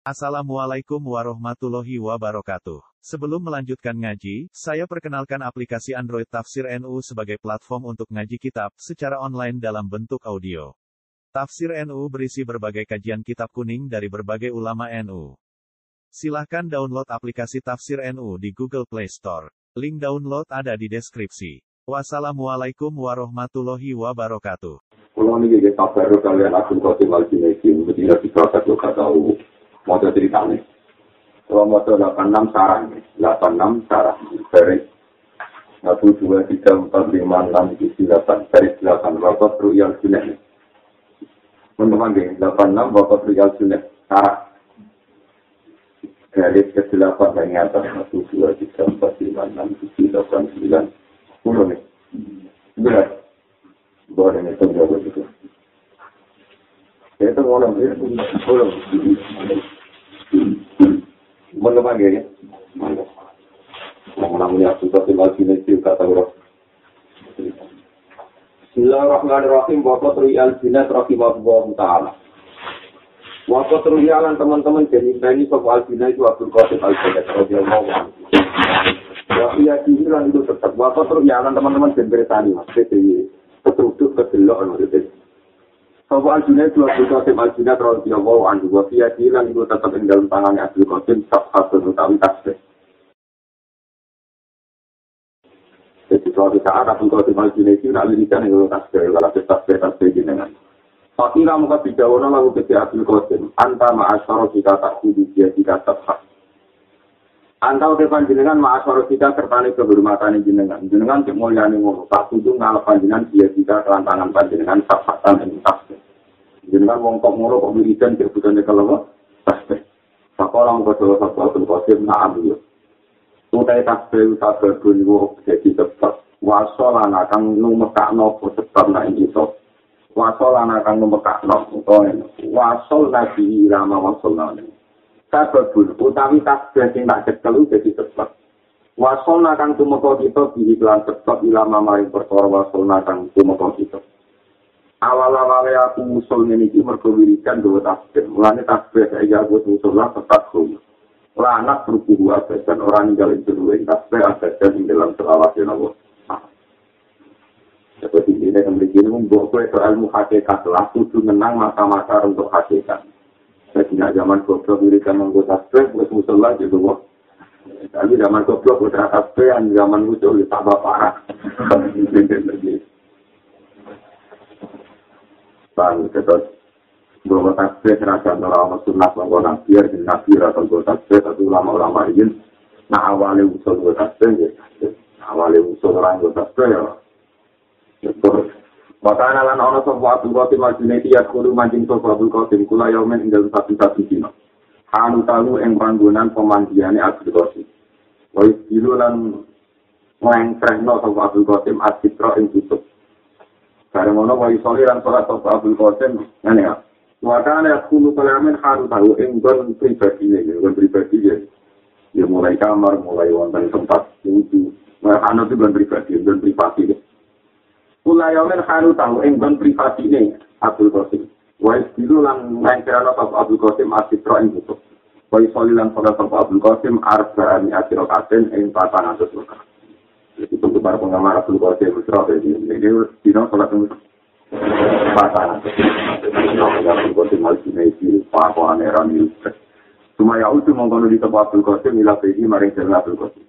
Assalamualaikum warahmatullahi wabarakatuh. Sebelum melanjutkan ngaji, saya perkenalkan aplikasi Android Tafsir NU sebagai platform untuk ngaji kitab secara online dalam bentuk audio. Tafsir NU berisi berbagai kajian kitab kuning dari berbagai ulama NU. Silahkan download aplikasi Tafsir NU di Google Play Store. Link download ada di deskripsi. Wassalamualaikum warahmatullahi wabarakatuh. Kalau ini jadi kabar kalian akun kotim tidak bisa mau ceritanya. Kalau mau 86 sarang, 86 sarang, dari 1, 2, 3, 4, 5, 6, 7, 8, dari 8, Bapak Ruyal Sunnah. Teman-teman, 86 Bapak Ruyal Sunnah, sarang. Dari ke 8 dari atas, 1, 2, 3, 4, 5, 6, 7, 8, 9, 10 nih. Benar. Boleh nih, tunggu begitu. Itu orang itu Mana lagi ya? Mana? Namanya sudah tinggal sini sih kata orang. Bismillahirrahmanirrahim. Bapak Riyal Jinat Rahimahullah Ta'ala. Bapak Riyalan teman-teman jadi ini soal Al itu Al-Jinat Rahimahullah Ta'ala. Tapi ya dihilang itu tetap. Bapak Riyalan teman-teman jadi bersani. Jadi ketruduk kedelok. Maksudnya. Sopo aljuna itu Abdul Qasim tidak mau andu wa fiya hilang itu tetap di dalam tangannya Abdul Qasim tak satu utawi tasbih. Jadi suatu saat Abdul Qasim aljuna itu nak lirikan yang tasbih kalau tasbih tasbih jenengan. Fakira muka bidawana lalu ketika Abdul Qasim anta ma'asyara kita tak dia jika tetap. Antau ke panjenengan ma'asyara kita sertani kehormatan jenengan. Jenengan cek mulyani ngono. Tak kudu ngalap panjenengan dia jika kelantangan panjenengan sabhatan yang tasbih. jenengan wong kok ngono kok wiridan kebutuhane kalau tasbih. Sakola mung kok sapa pun kok sing nak ambil. Utai tasbih tasbih niku jadi tetep wasolan akan numekakno tetep nek iso. Wasolan akan numekakno utawa wasol nabi rama wasolan. Sababun utawi tasbih sing tak cekel jadi tetep. Wasol akan tumeka kita di iklan tetep ilama maring perkara wasol akan tumeka kita. awal-awale aku usul ngene iki mergo wiridan dhewe tasbih. Mulane tasbih saya aku usul lah tetap kuwi. Anak berkuhu apa dan orang tinggal itu yang tasbih ada di dalam selawat yang Allah. Seperti ini yang memiliki membuat kue ilmu hakikat lah kudu menang mata-mata untuk hakikat. Jadi zaman goblok wiridan menggo tasbih, usul lah gitu kok. Tapi zaman goblok udah tasbih, zaman usul tambah parah. Bang, terus bahwa tasbih serasa ulama sunnah bahwa nabi ya nabi atau bahwa tasbih atau ulama-ulama ini nah awalnya usul bahwa tasbih ya awalnya usul orang bahwa tasbih ya terus Maka lan ana sapa Abdul Qasim Al-Junaidi ya kudu mancing sapa Abdul Qasim kula yaumen ing dalem satu-satu dina. Anu talu ing panggonan pemandiane Abdul Qasim. Wa istilu lan ngengkrehno sapa Abdul Qasim asitra ing tutup. Bareng ngono wa isoli lan salat sapa Abdul Qasim ngene ya. Wa kana yaqulu kalamin haru tahu ing gon pribadi ne, gon pribadi ya. Ya mulai kamar, mulai wonten tempat wudu. Nah, anu itu gon pribadi, gon privasi. Kula yamen haru tahu ing gon privasi ne Abdul Qasim. Wa isbilu lan ngangkara sapa Abdul Qasim asitra ing butuh. Wa isoli lan salat sapa Abdul Qasim arba'ani asira katen ing 400 rakaat. itu untuk para pengamal Abdul Qadir Busra jadi ini dino sholat itu pasangan Abdul Qadir Malcina itu Papa Aneran itu cuma ya itu mengkono di tempat Abdul Qadir mila pergi maring jalan Abdul Qadir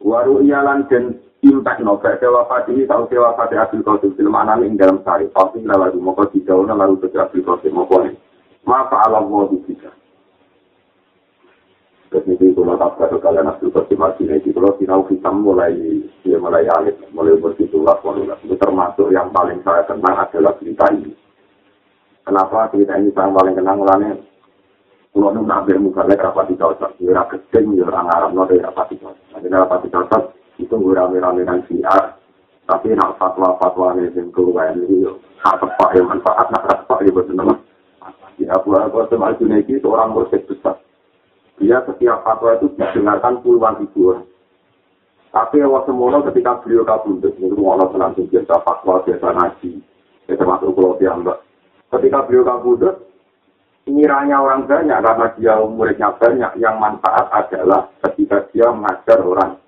waru iyalan dan impact novel wafat ini tahu wafat Abdul Qadir. Film anak dalam sehari pasti lalu mau kau lalu ke Abdul Qadir mau kau Maaf alam mau bisa Terus itu kalau tak ada kalian asli konfirmasi ini, kalau sinau hitam mulai dia mulai alit, mulai bersitulah, itu termasuk yang paling saya kenang adalah cerita ini. Kenapa cerita ini saya paling kenang mulanya? Kalau nu nabi mukalnya rapat di cocok, wira kecil, ya orang Arab dari rapat di cocok. Nanti rapat di cocok itu rame-rame dengan siar, tapi nak fatwa-fatwa ini yang keluar ini, hak tepat yang manfaat, nak tepat ya betul nama. Ya, buat aku sama itu orang bersek besar. dia setiap fatwa itu didengarkan puluhan ribu orang. Tapi awal semula ketika beliau kabundut, itu Allah langsung biasa fatwa, biasa ngaji, ya termasuk kalau mbak. Ketika beliau kabundut, Ngiranya orang banyak karena dia muridnya banyak, yang manfaat adalah ketika dia mengajar orang.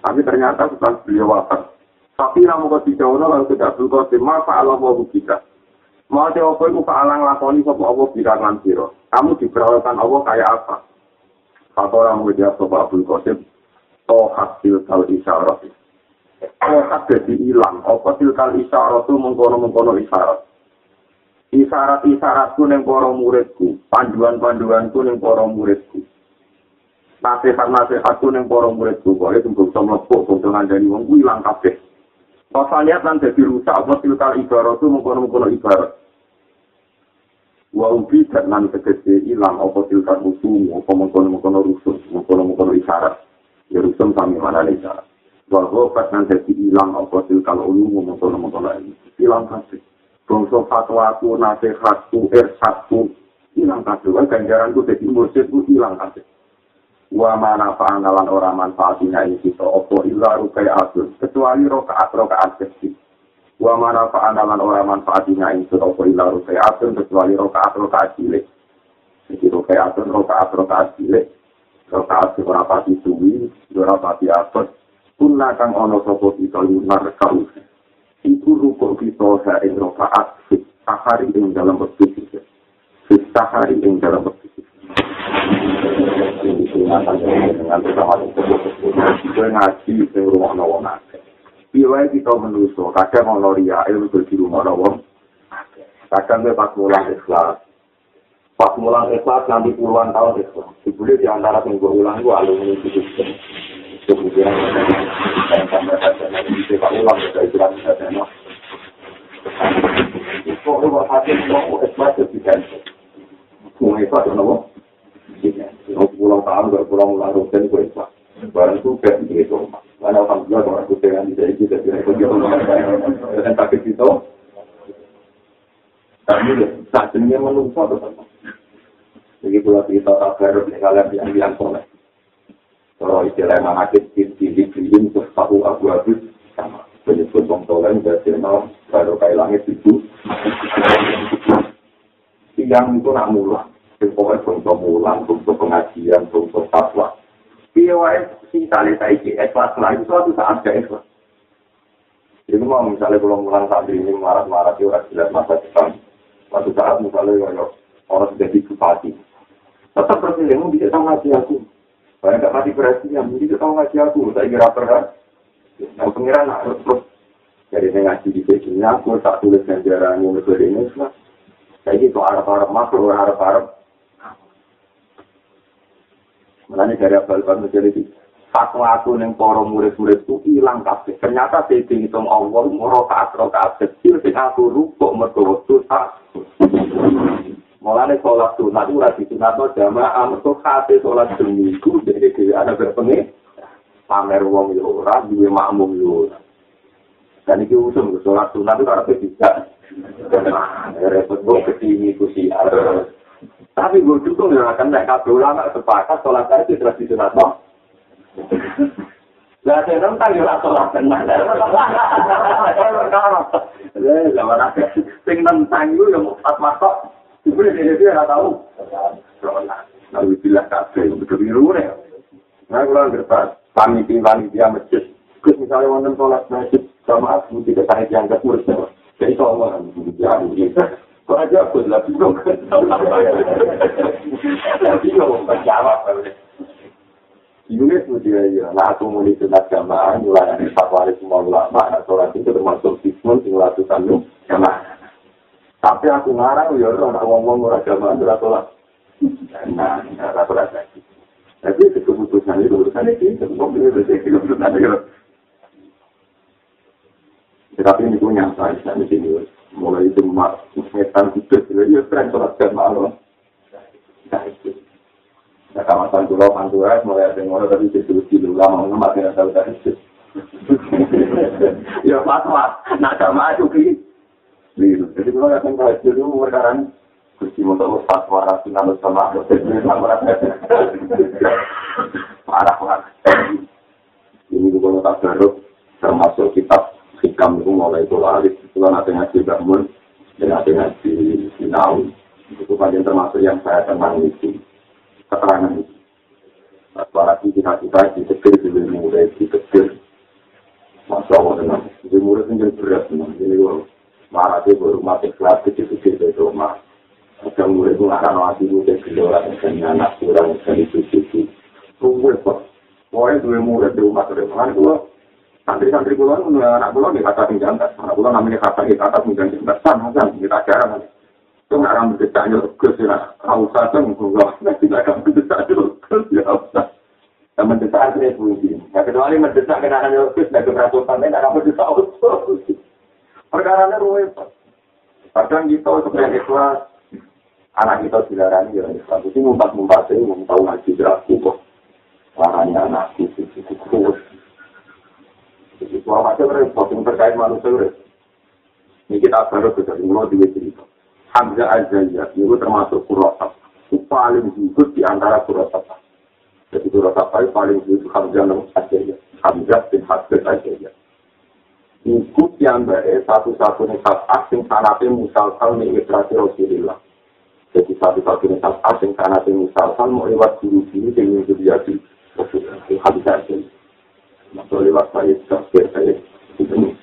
Tapi ternyata setelah beliau wafat, tapi namun kau tidak lalu tidak berkata, maka Allah mau kita. Mau apa itu alang lakoni sopa Allah bilang siro. Kamu diperlakukan Allah kayak apa? Kata orang menjawab sopa Abdul Qasim, tohat tilkal isyarat. Tohat jadi hilang. Apa tilkal isyarat itu mengkono-mengkono isyarat. Isyarat-isyaratku yang para muridku. Panduan-panduanku yang para muridku. Nasihat-nasihatku yang para muridku. Boleh tunggu bisa melepuk, bisa ngandani wong, hilang kabeh. Pas lihat nanti jadi rusak, apa tilkal ibarat itu mengkono-mengkono ibarat. wa ubi dan nan tegese ilang apa tilkar musuh apa mengkono-mengkono rusun mengkono-mengkono isyarat ya rusun sami mana isyarat wa gobat nan jadi ilang apa tilkar ulu mengkono-mengkono ilang kasih bangsa fatwaku nasihatku ersatku ilang kasih wa ganjaranku jadi mursidku ilang kasih wa mana fa'analan orang manfaatinya ini kita apa illa rukai atur kecuali rokaat rokaat kecil. Wa mana fa'analan ora manfaatinya itu apa ila rukaatun kecuali rokaat rokaat cilik. Jadi rokaatun rokaat rokaat cilik. Rokaat ora pati suwi ora pati kunna kang ono sapa kita lunar kau iku ruko kita ha ing rokaat sahari ing dalam waktu sahari ing dalam waktu bersama dengan ngaji sing rumah wong Piwai kita menuso, kadang ono ria, ilmu di rumah wong. Kadang kita pas mulang ikhlas. Pas mulang ikhlas nanti puluhan tahun ikhlas. Dibuli di antara yang gue ulang alumni itu juga. Kemudian dan sampai saja nanti bisa pak ulang kita saja no. Pokoknya hati mau ikhlas jadi kan. Mau ikhlas ya no. Pulang tahun berpulang ulang rutin gue ikhlas. Barang itu kayak gitu. Mana alhamdulillah kalau aku dengan di sini tidak bisa ikut gitu dengan sakit itu. Tapi saat ini menunggu atau apa? Jadi pula kita tak harus kalian yang yang soleh. Istilah yang sakit di tahu aku habis sama penyebut bom tolen channel baru kayak langit itu. Yang itu nak mulai. Pokoknya untuk mulang, untuk pengajian, untuk fatwa. Piye wae sing sale saiki ikhlas lah itu suatu saat gak ikhlas. Jadi mau misalnya kalau ngulang santri ini marah-marah di orang jelas masa depan. Suatu saat misalnya ya, orang sudah bupati. Tetap berpilih, bisa tahu ngaji aku. Banyak gak mati perhatian, bisa tahu ngaji aku. Saya kira perhatian. Yang pengiran harus terus. Jadi saya ngaji di sini, aku tak tulis ganjaran yang berbeda ini. Saya gitu, harap-harap makro, harap-harap Mulanya dari abal-abal menjadi fatwa aku yang para murid-murid itu hilang kabeh. Ternyata saya hitung Allah rokaat rokaat kecil sing aku rukuk mergo wektu tak. Mulane sholat sunat itu lagi sunat no jamaah mergo kate sholat seminggu jadi dia ada berpengi pamer yo ora duwe makmum yo. Dan iki usum sholat sunat itu karena bisa. Repot gue kesini kusiar. Tapi gue dukung ya, kan naik kabel ulama sepakat sholat itu terus disunat no. Lah saya nentang ya sholat tenang. Eh, zaman ada sing nentang itu yang empat masuk. Ibu dia dia nggak tahu. Lalu bilang kabel betul biru nih. Nah kalau ngerti panitia panitia masjid. Terus misalnya wonten sholat masjid sama aku tidak tahu yang kekurus. Jadi kalau mau ya Kok aja aku lah bingung. Lah bingung menjawab. Yunus dia ya, nah aku mulai sunat jamaah, mulai dari fatwari semua ulama, nah sholat itu termasuk sismun, tinggal lu, jamaah. Tapi aku ngarang, ya orang ngomong orang jamaah, ora sholat. Nah, sholat lagi. Tapi itu keputusan itu, keputusan itu, mobil itu, keputusan itu. Tetapi ini punya, saya di sini, mulai itu setan jadi ya keren sholat jamaah nah itu nah kawasan pulau pantura mulai ada ngono tapi jadi lucu dulu lama mati nggak tahu dari itu ya fatwa nah jamaah juga liru jadi kalau datang ke haji dulu sekarang Gusti mau tahu fatwa rasional sama marah marah ini juga tak baru termasuk kitab hikam itu mulai itu laris itu kan ada ngaji bangun dan ada ngaji sinau Itu bagian termasuk yang saya tenang itu. Keterangan itu. Apalagi kita kita ditegur di murid, ditegur. Masya Allah. Di murid ini berat tenang. Marah dia baru mati kelas kecil-kecil dari rumah. Ada murid itu nggak akan mati murid gelora dan anak kurang dan itu itu. Tunggu kok. Pokoknya dua murid di rumah terus. Kan kalau santri-santri itu anak pulau di kata tinggal Anak pulau namanya kata kita atas tinggal jantan. Sama kan kita ajaran. Itu nggak akan berdecaknya terus ya. Kau saja mengkulah. Tidak akan berdecaknya terus ya. Dan mendesak akhirnya bunyi. Ya kecuali mendesak kenangan terus dan keberaturan lain akan mendesak terus. Perkara rumit. Kadang kita sebagai ikhlas, anak kita dilarang ya ikhlas. Itu mumpat-mumpat itu, mau ngaji beraku kok. Larangnya anak itu, itu terus. Jadi semua macam repot yang terkait manusia. Ini kita baru bisa dimulai di cerita. Hamzah Azzaiyah, itu termasuk kurosat. Itu paling jujur di antara kurosat. Jadi kurosat paling jujur Hamzah Azzaiyah. Hamzah bin Hasbih Azzaiyah. Iku yang baik satu-satunya saat asing sanate musalsal mengikrasi Rasulullah. Jadi satu-satunya saat asing sanate musalsal mau lewat guru-guru dengan jadi Rasulullah. Habis saja. Maka lewat saya tafsir saya ini.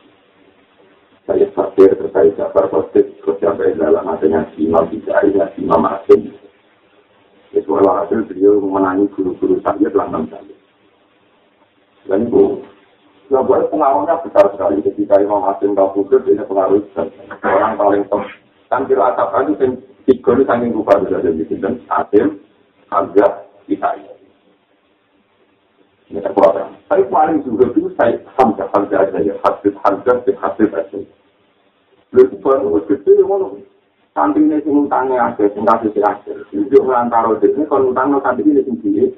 Saya tafsir terkait Jafar Khosib terus sampai dalam adanya Imam Bidari dan Imam Asim. Itu hasil beliau menangi guru-guru saya enam kali. Dan itu Ya pengaruhnya besar sekali ketika Imam Hasim Kabudur ini pengaruh besar. Orang paling top. Kan kira atap lagi yang tiga ini saking rupa bisa jadi dan Hasim, Hamzah, kita ini. Ini terkuat. Tapi paling juga itu saya Hamzah, Hamzah aja ya. Hasim, Hamzah, Hasim aja. Lalu baru gede, ngono. Sampingnya sing utangnya ada, sing kasih sih ada. Jadi antara ini kalau utang no samping ini sendiri.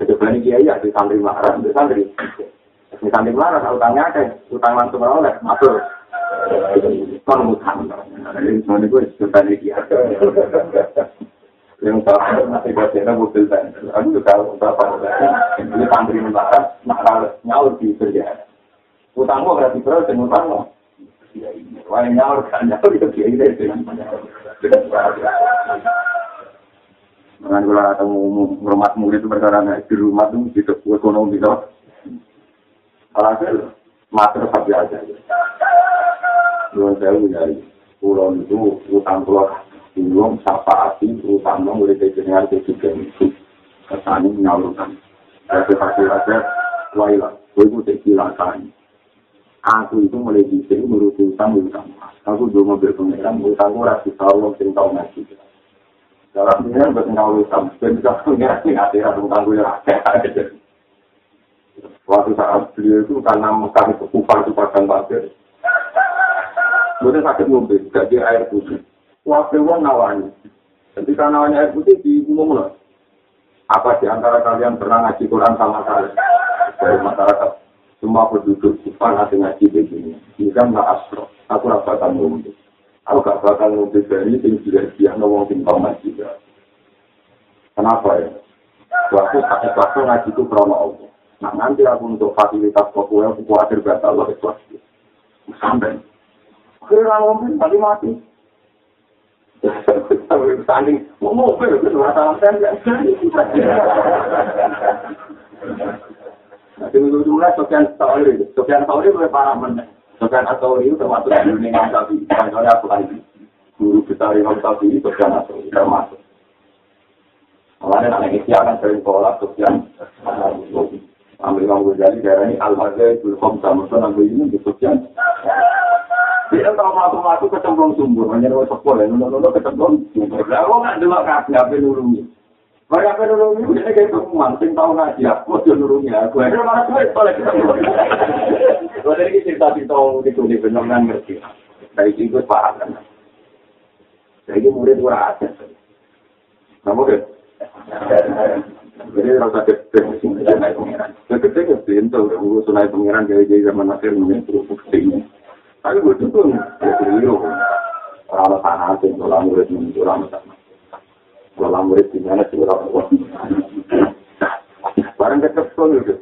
Jadi berani kiai ada santri marah, ada santri. Misalnya melarang, utangnya ada, utang langsung oleh, masuk. Kon utang. Ini semuanya gue sudah ini Yang tahu masih bacaannya mobil dan aku juga berapa ini santri melarang, nakal nyaur di kerja. Utangmu berarti berapa dan utangmu? Wah nyaur kan nyaur itu dia ini. Dengan kalau ada rumah murid itu di rumah itu di ekonomi itu Alhasil, mater sapi aja. Dua saya punya pulau itu utang pulau belum sapa api utang dong udah dengan ketiga itu kesani menyalurkan. Saya kasih aja, wailah, gue itu silakan. Aku itu mulai bisa menurut utang utang. Aku dulu mobil pengeran, utang gue rasa tahu yang tahu ngasih. Dalam ini kan berkenal utang, dan bisa pengeran yang ada utang gue rasa. Waktu saat beliau itu karena Mekah itu kupar itu padang pasir. Kemudian sakit mobil, gak air putih. Waktu itu nawani. Ketika nawani air putih di umum loh. Apa di antara kalian pernah ngaji Quran sama saya? Dari masyarakat. Semua penduduk kupar nanti ngaji begini. Jika nggak astro, aku gak bakal ngomong. Aku gak bakal ngomong dari yang sudah dia ngomong tentang ngaji. Kenapa ya? Waktu sakit waktu ngaji itu krono Allah. Nah nanti aku untuk fasilitas populer, aku khawatir batal Allah ikhlas. Sampai. Kira ngomong tadi mati. Tanding, mau mobil, itu masalah saya. Nanti dulu mulai Sofian Tauri, Sofian Tauri boleh parah mana? Sofian Tauri itu termasuk di dunia tapi Soalnya aku lagi guru besar Imam Tauri, Sofian Tauri termasuk. Makanya anak istiakan sering pola Sofian Tauri. Ambil Imam Ghazali darah ini al-hazai bil-khom sama so nanggu ini disebutkan. Dia kalau matu-matu kecemplung sumber, hanya lewat sepul ya, nulu-nulu kecemplung sumber. Lah, kok nggak delok kasih apa nulungi? Mereka apa nulungi, dia kayak kemuan, sing tau ngaji, aku aja nulungi aku. Akhirnya malah duit, boleh ketemu. Gue dari cerita cerita itu di benar ngerti. Dari itu paham kan. Jadi murid gue ada. Kamu deh. Jadi rasa sini ya naik pengiran. Ke pintu, udah sunai pengiran gaya gaya zaman akhir mungkin terus ke sini. Tapi gue tuh ya keliru. Orang tanah sih, kalau murid muncul orang sama. Kalau murid di mana sih orang tua? Barang kecil gitu.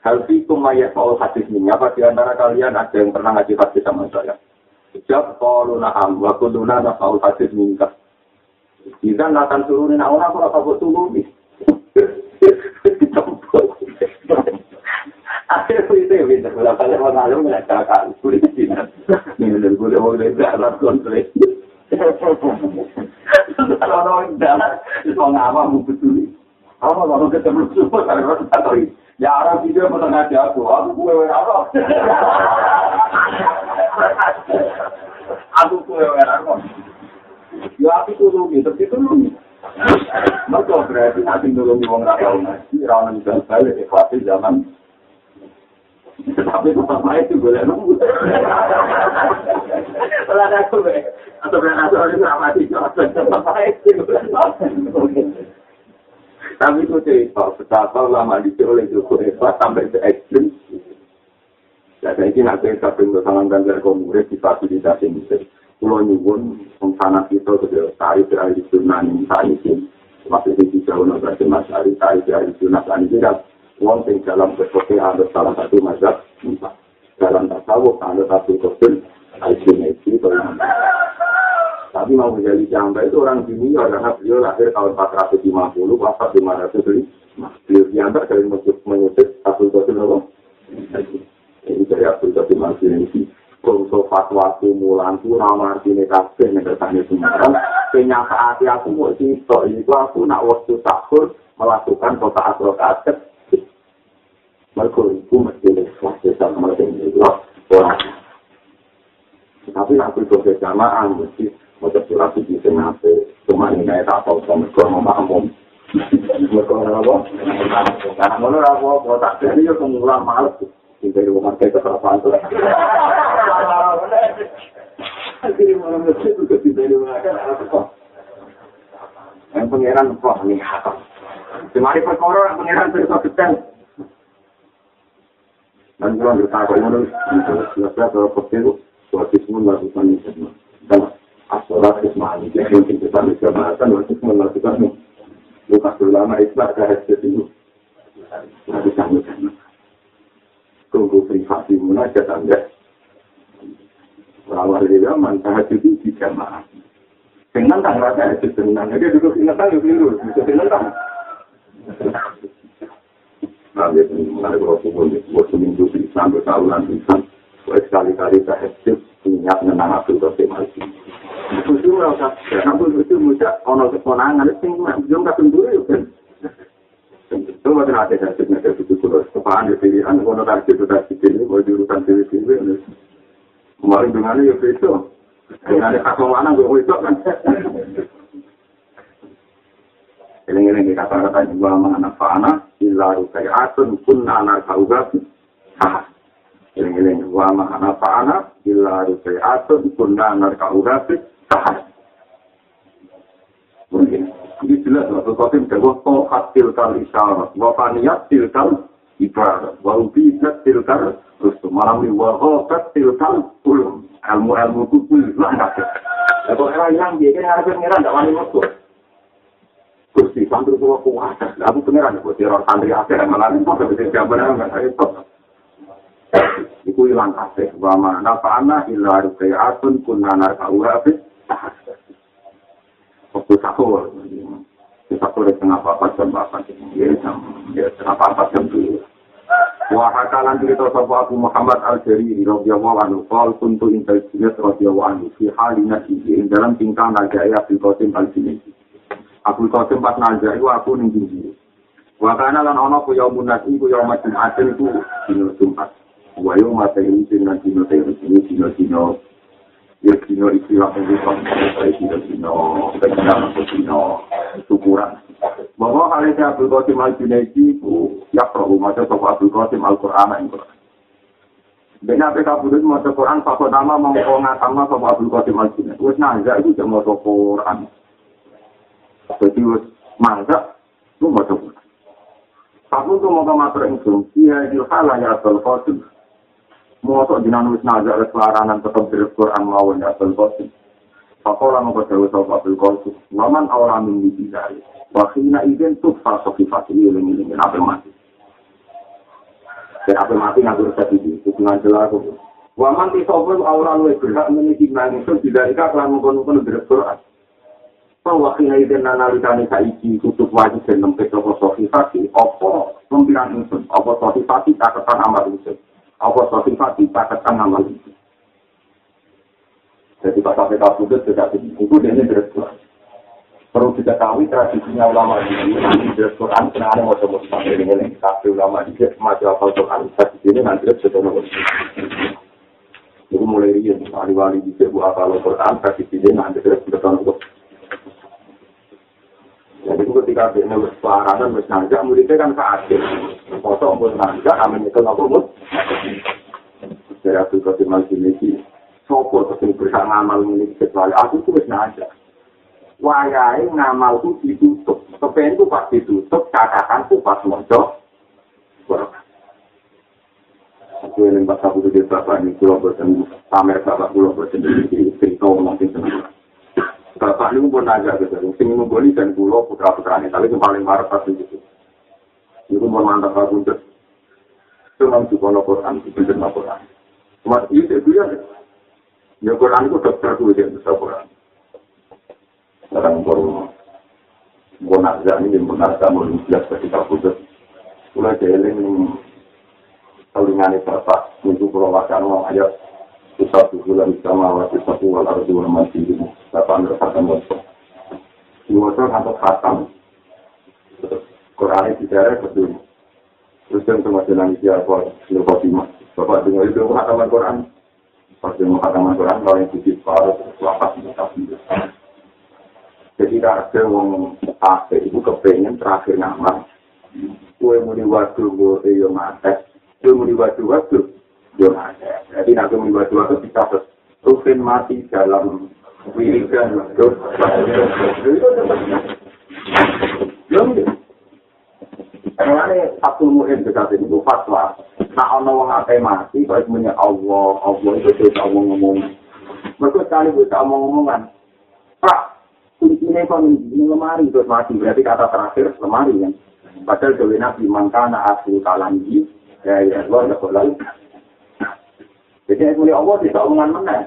Hal itu mayat kalau hadis ini, apa di antara kalian ada yang pernah ngaji hadis sama saya? Sejak kalau naham, waktu dulu naham hadis minta. Kita nggak turunin orang aku apa buat turun Aku? Aku gue apa? Ya aku tuh gitu, tuh Mereka berarti nanti nulungi wong ra tau ngaji, ra ono bisa balik ikhlas zaman. Tapi tetap baik itu boleh nunggu. Kalau ada aku, atau berarti aku harus ramati, tetap baik itu Tapi itu cerita, betapa lama oleh Joko Eva sampai ke ekstrim. Ya, saya ingin aku yang sampai bersama dengan murid di fasilitasi musik. Kulo nyuwun wong sana kita sudah tari tari di sunan ini tari sing masih di jauh nang berarti mas tari tari tari sunan ini tidak wong sing dalam berkote ada salah satu mazhab dalam tasawuf ada satu kosil al-Junaidi tapi mau menjadi jamba itu orang dunia karena beliau lahir tahun 450 wafat 500 beli beliau diantar dari menyebut Abdul Qasim apa? Ini dari Abdul Qasim al-Junaidi bangsa fatwa kumulan ku nama artine kabeh nek kersane sumaran penyapa ati aku mau cito iku aku nak waktu tahun melakukan kota asro kaset mergo iku mesti fase sama dengan itu orang tapi aku itu sama mesti mau surat di sana cuma ini kayak tak tahu sama kalau mau paham mereka apa? Karena menurut aku, kalau tak jadi, ya kemulan males. Tidak ada rumah kayak kesalahan tuh. Akhirnya malam itu juga tidak ada rumah kan apa Yang pengiran kok lihat. Semari perkara yang pengiran berita detail. Dan kalau berkata menurut jelas kalau kecil suatu semua melakukan itu. Dan asolat ismani jadi yang kita bisa bahasa waktu melakukan Lukas ulama isbat karet itu. Nah, bisa tunggu privasi munajat anda. Rawar di zaman tahajud di jamaah. Dengan tang rasa itu tenang. Jadi duduk ingat tang itu bisa tenang. Nah, dia mulai berhubung di sebuah seminggu di sampai tahunan bisa. Sekali-kali tahajud ingat menang Abdul Qasim Al-Jin. Itu itu merasa, Abdul itu muda, ono keponangan, itu yang belum kasih dulu kan. Itu mboten ate dasar nek itu kulo sepaan di pilihan ono target itu tadi ini mau dewi-dewi ini. Kemarin dengan ya itu. Dengan kakak mana gue itu kan. Eling-eling di kata-kata juga mana fana illa rukai'atun kunna narkauga ha. Eling-eling wa mana fana illa rukai'atun kunna narkauga ha. Mungkin Ini jelas Rasul Qasim bahwa tohat tilkal isyarat, wa faniyat tilkal ibarat, wa ubidat tilkal rusum, malam ini wa ghabat tilkal ulum, ilmu-ilmu itu pulang kabeh. Kalau era yang dia kan harus pengiran, tidak wani waktu. Gusti, santri kuwa kuasa, aku pengiran, aku teror santri akhir, malah ini kok bisa jawaban, enggak saya itu. Iku hilang kabeh, wa mana fa'ana illa rukai'atun kunna narka'uha bis waktu sahur. Sahur di tengah papat jam. Ya, jam ya, tengah papat jam dulu. Wa hakalan cerita sapa Abu Muhammad Al-Jariri radhiyallahu anhu qal kuntu inta jinnat radhiyallahu anhu fi halina ing dalam tingkah najai Abdul Qasim Al-Jinni. Abdul Qasim pas najai aku ning tinggi. Wa kana lan ana ku yaumun nasi ku yaum Jumat itu dino Jumat. Wa yaum materi dino dino dino dino dino ya dino istilah itu sampai dino dino dino dino syukuran bahwa hal ini Abdul Qasim al Junaidi itu ya perlu macam soal Abdul Qasim al Quran yang Quran Bina PK Budut mau Quran satu nama mau ngatama sama Abdul Qasim al Junaidi wes nazar itu cuma mau Quran jadi wes mazhab itu mau Quran Aku tuh mau ke matur ingsun, iya ilhalah ya Abdul Qasim Mosok jinan wis nazar kelaranan tetap dari Quran mawon ya Abdul Qasim. Pakola mau berdewa sama Abdul Qasim. Waman awal amin di bidari. Wakina izin tuh fasoki fasili yang ini dengan apa mati. Dan apa mati ngatur ini. Itu ngajar aku. Waman tisobel awal lu berhak memiliki manusia tidak ikat lah mengkonon-konon dari Quran. bahwa kina iden analikani saiki kutub wajib dan nempet apa sofifati, apa lempiran insun, apa sofifati caketan amal insun, apa sofifati caketan amal insun. Jadi pas sampai kau sudah itu dia ini direktur. Perlu diketahui tradisinya ulama ini nanti direktur Quran karena ada sampai dengan ini kafe ulama ini maju apa Quran tradisi ini nanti sudah nomor. Itu mulai rian, wali-wali bisa buat kalau Quran tradisi ini nanti sudah nomor. Jadi ketika dia nulis pelajaran, nulis nanja, muridnya kan keadil. Foto pun nanja, amin itu nggak pun. Dari aku ke timah sini, sopo kesini berusaha ngamal ini kecuali aku itu nulis nanja. Wayai ngamal itu ditutup. Kepen itu pas ditutup, catatan itu pas mojo. Aku yang pas aku di bapak ini, pulau bertemu, pamer bapak pulau bertemu, cerita senang. Bapak ini pun nanya gitu, sing ngumpuli dan pulau putra putranya, tapi yang paling marah pasti gitu. Itu pun mantap aku untuk cuma di kono Quran, di bener Quran. Cuma itu itu ya, ya Quran itu dokter tuh yang bisa Quran. Sekarang baru Bonarza ini yang Bonarza mau jelas ketika putus. Mulai jeeling Salingannya Bapak, untuk pulau wacana ayat satu bulan sama waktu satu walar dua masih ini delapan waktu dua tahun atau khatam Quran itu tidak betul. Terus yang sama dengan siapa lupa lima bapak dengar itu khataman Quran. Pas dengar khataman Quran kalau yang sedikit baru lapas tapi jadi ada yang apa ibu kepengen terakhir nama. Kue mau diwadu gue yang mati. Kue mau diwadu waktu Jadi nanti membuat dua itu bisa rutin mati dalam wiridan terus. Karena satu muhim dekat ini fatwa. Nah, ono wong akeh mati, baik punya Allah, Allah itu bisa ngomong ngomong. Mereka sekali bisa ngomong ngomongan. Pak, kuncinya kan ini lemari terus mati. Berarti kata terakhir lemari kan. Padahal dewi nabi mangkana asli kalangi, ya ya Allah, ya Allah. Jadi mulai Allah tidak omongan meneng.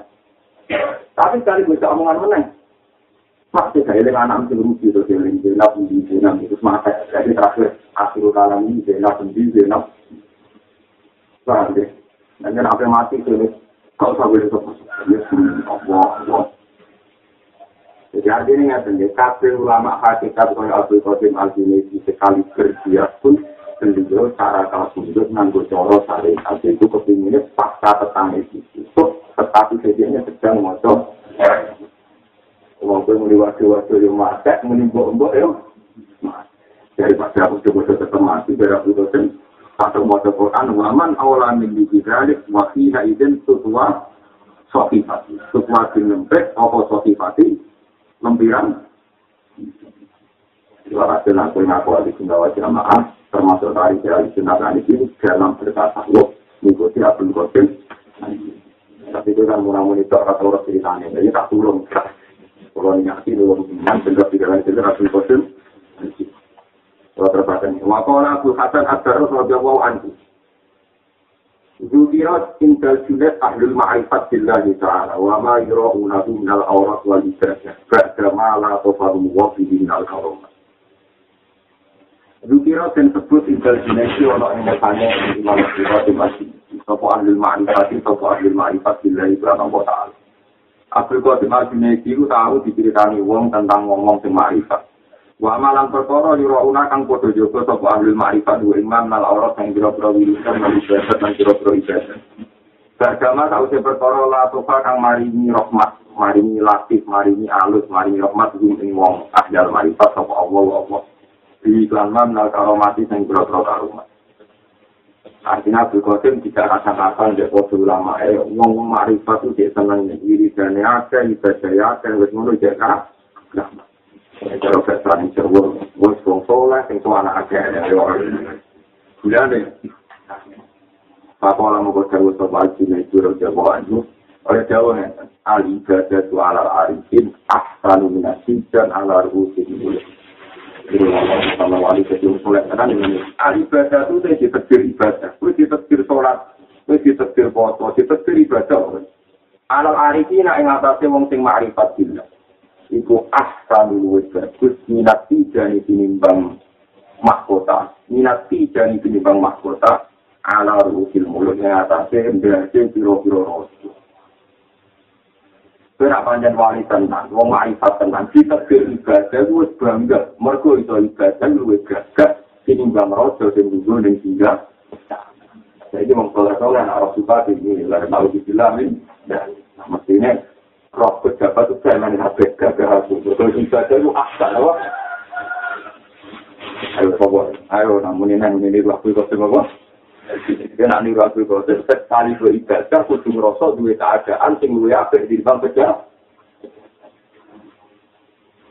Tapi sekali bisa omongan meneng. Pasti saya dengan anak mesti rugi terus yang lain jenap di jenap itu semata. Jadi terakhir akhir kalam ini jenap di jenap. Paham deh. Dan jangan apa mati tulis. Kau sabar itu Allah. Jadi artinya nggak Kafir ulama hakikat kaya Abdul Qasim Al-Junaidi sekali kerja pun beliau cara kalau sudut nganggo coro syariat itu kepinginnya pasca tetangga itu tetapi sedianya sedang moco Walaupun mulai waktu-waktu yang mati, menimbuk-embuk ya. Daripada aku coba tetap mati, biar aku dosen. Satu moco Quran, waman awalan min dijidalik, wakiha izin tutwa sofifati. Tutwa dinempek, apa sofifati, lempiran. Dua hasil aku ngaku adi sundawa jamaah, termasuk dari dari sunatan ini dalam berkata lo mengikuti Abdul Qasim. Tapi itu kan murah monitor atau orang ceritanya. Jadi tak turun. Kalau nyati lo dengan benar tidak lain itu Abdul Qasim. Kalau terbatas wakola Abu Hasan Abdul Radiyallahu Anhu. Zukirat indal junet ahlul ma'rifat billahi ta'ala wa ma yura'unahu minal awrat wal ibadah ba'da ma la tofaru wafihi minal karomat Zukira dan sebut intel jinesi yang bertanya di mana kita di masjid. Sopo ahli ma'rifat, sopo ahli ma'rifat bila itu Allah Ta'ala. Abdul Qadim Al-Junaidi itu tahu diceritani wong tentang ngomong di ma'rifat. Wa malang perkara yura kang padha jaga sapa ahli ma'rifat wa imam nal aurat sing biro-biro wiridan lan ibadat lan biro-biro ibadat. Beragama tahu se perkara la tofa kang maringi rahmat, maringi latif, maringi alus, maringi rahmat ing wong ahli ma'rifat sapa Allah Allah. Di iklan mana kalau mati yang berotro karumat. Artinya Abdul Qasim tidak rasa apa dia foto ulama. Eh ngomong marifat itu dia senang diri dan ya ada ibadah ya ada wes ngono dia kan nah kalau veteran cerwo wes wong soleh sing tua anak aja ya sudah deh Papa lama kau tahu soal cina itu jawab oleh jawab al ibadah tu ala arifin ahsanu minasib dan ala rusin ibadah alal arifina yang atasnya wong sing ma'rifat billah iku ahsan luwih bagus minat tijani tinimbang mahkota minat tijani tinimbang mahkota ala ruhil mulut yang atasnya berarti biro-biro rosu Berak panjang wali tenang, wong ma'rifat tenang, kita beribadah, gue bangga, mereka itu ibadah, gue gagah, tinimbang rojo, dan dulu, dan singgah, jadi mengkolektor yang harus suka ini, lah mau dibilangin, dan mestinya roh pejabat itu saya main HP gagah aku. Betul ibadah itu asal apa? Ayo sobo, ayo namun ini namun ini waktu itu semua. Dia nak niru aku itu sekali beribadah, kudu merosot dua keadaan, sing luwe apik di bang pejabat.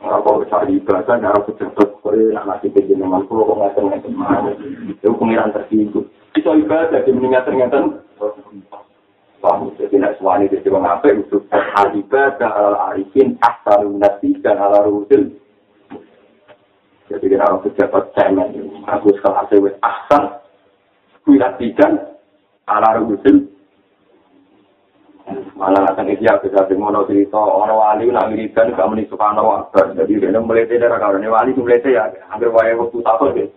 Apa cari ibadah, nggak pejabat, kore nak ngasih kejenengan, kalau kok nggak ternyata mana, itu pengiran tersinggung. Itu ibadah, dia meninggal ternyata, paham jadi nak suami jadi orang apa itu al-ibadah al-arifin asal nasi dan ala rusil jadi kita orang pejabat cemen. Aku sekolah sewet asal kuilatikan ala rusil malah akan dia bisa dengono cerita orang wali nak wiridan gak meni subhanahu wa jadi dia mulai tidak ada wali itu mulai ya. Hampir wae waktu tahun deh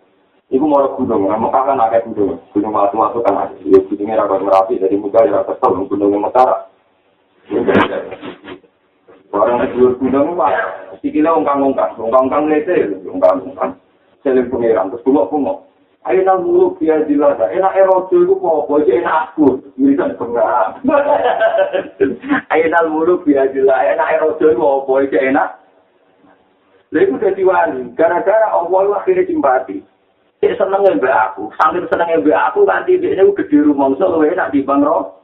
Iku mau gunung, Mekah kan ada gunung, gunung waktu-waktu kan ada. Ya gunungnya rapat merapi, dari muka rapat tahu, gunungnya Metara. Orang dua gunung mah, sikilnya ungkang-ungkang, ungkang-ungkang lete, ungkang-ungkang. Selim pengiran, terus kumok-kumok. Ayo nang mulu biar dilada, enak erojo itu mau, boleh enak aku, wiridan penggak. Ayo nang mulu biar dilada, enak erojo itu mau, boleh enak. Lalu jadi wali, gara-gara Allah akhirnya simpati. Dia seneng mbak aku, sambil seneng mbak aku nanti dia ini gede rumah so lu enak di bang roh.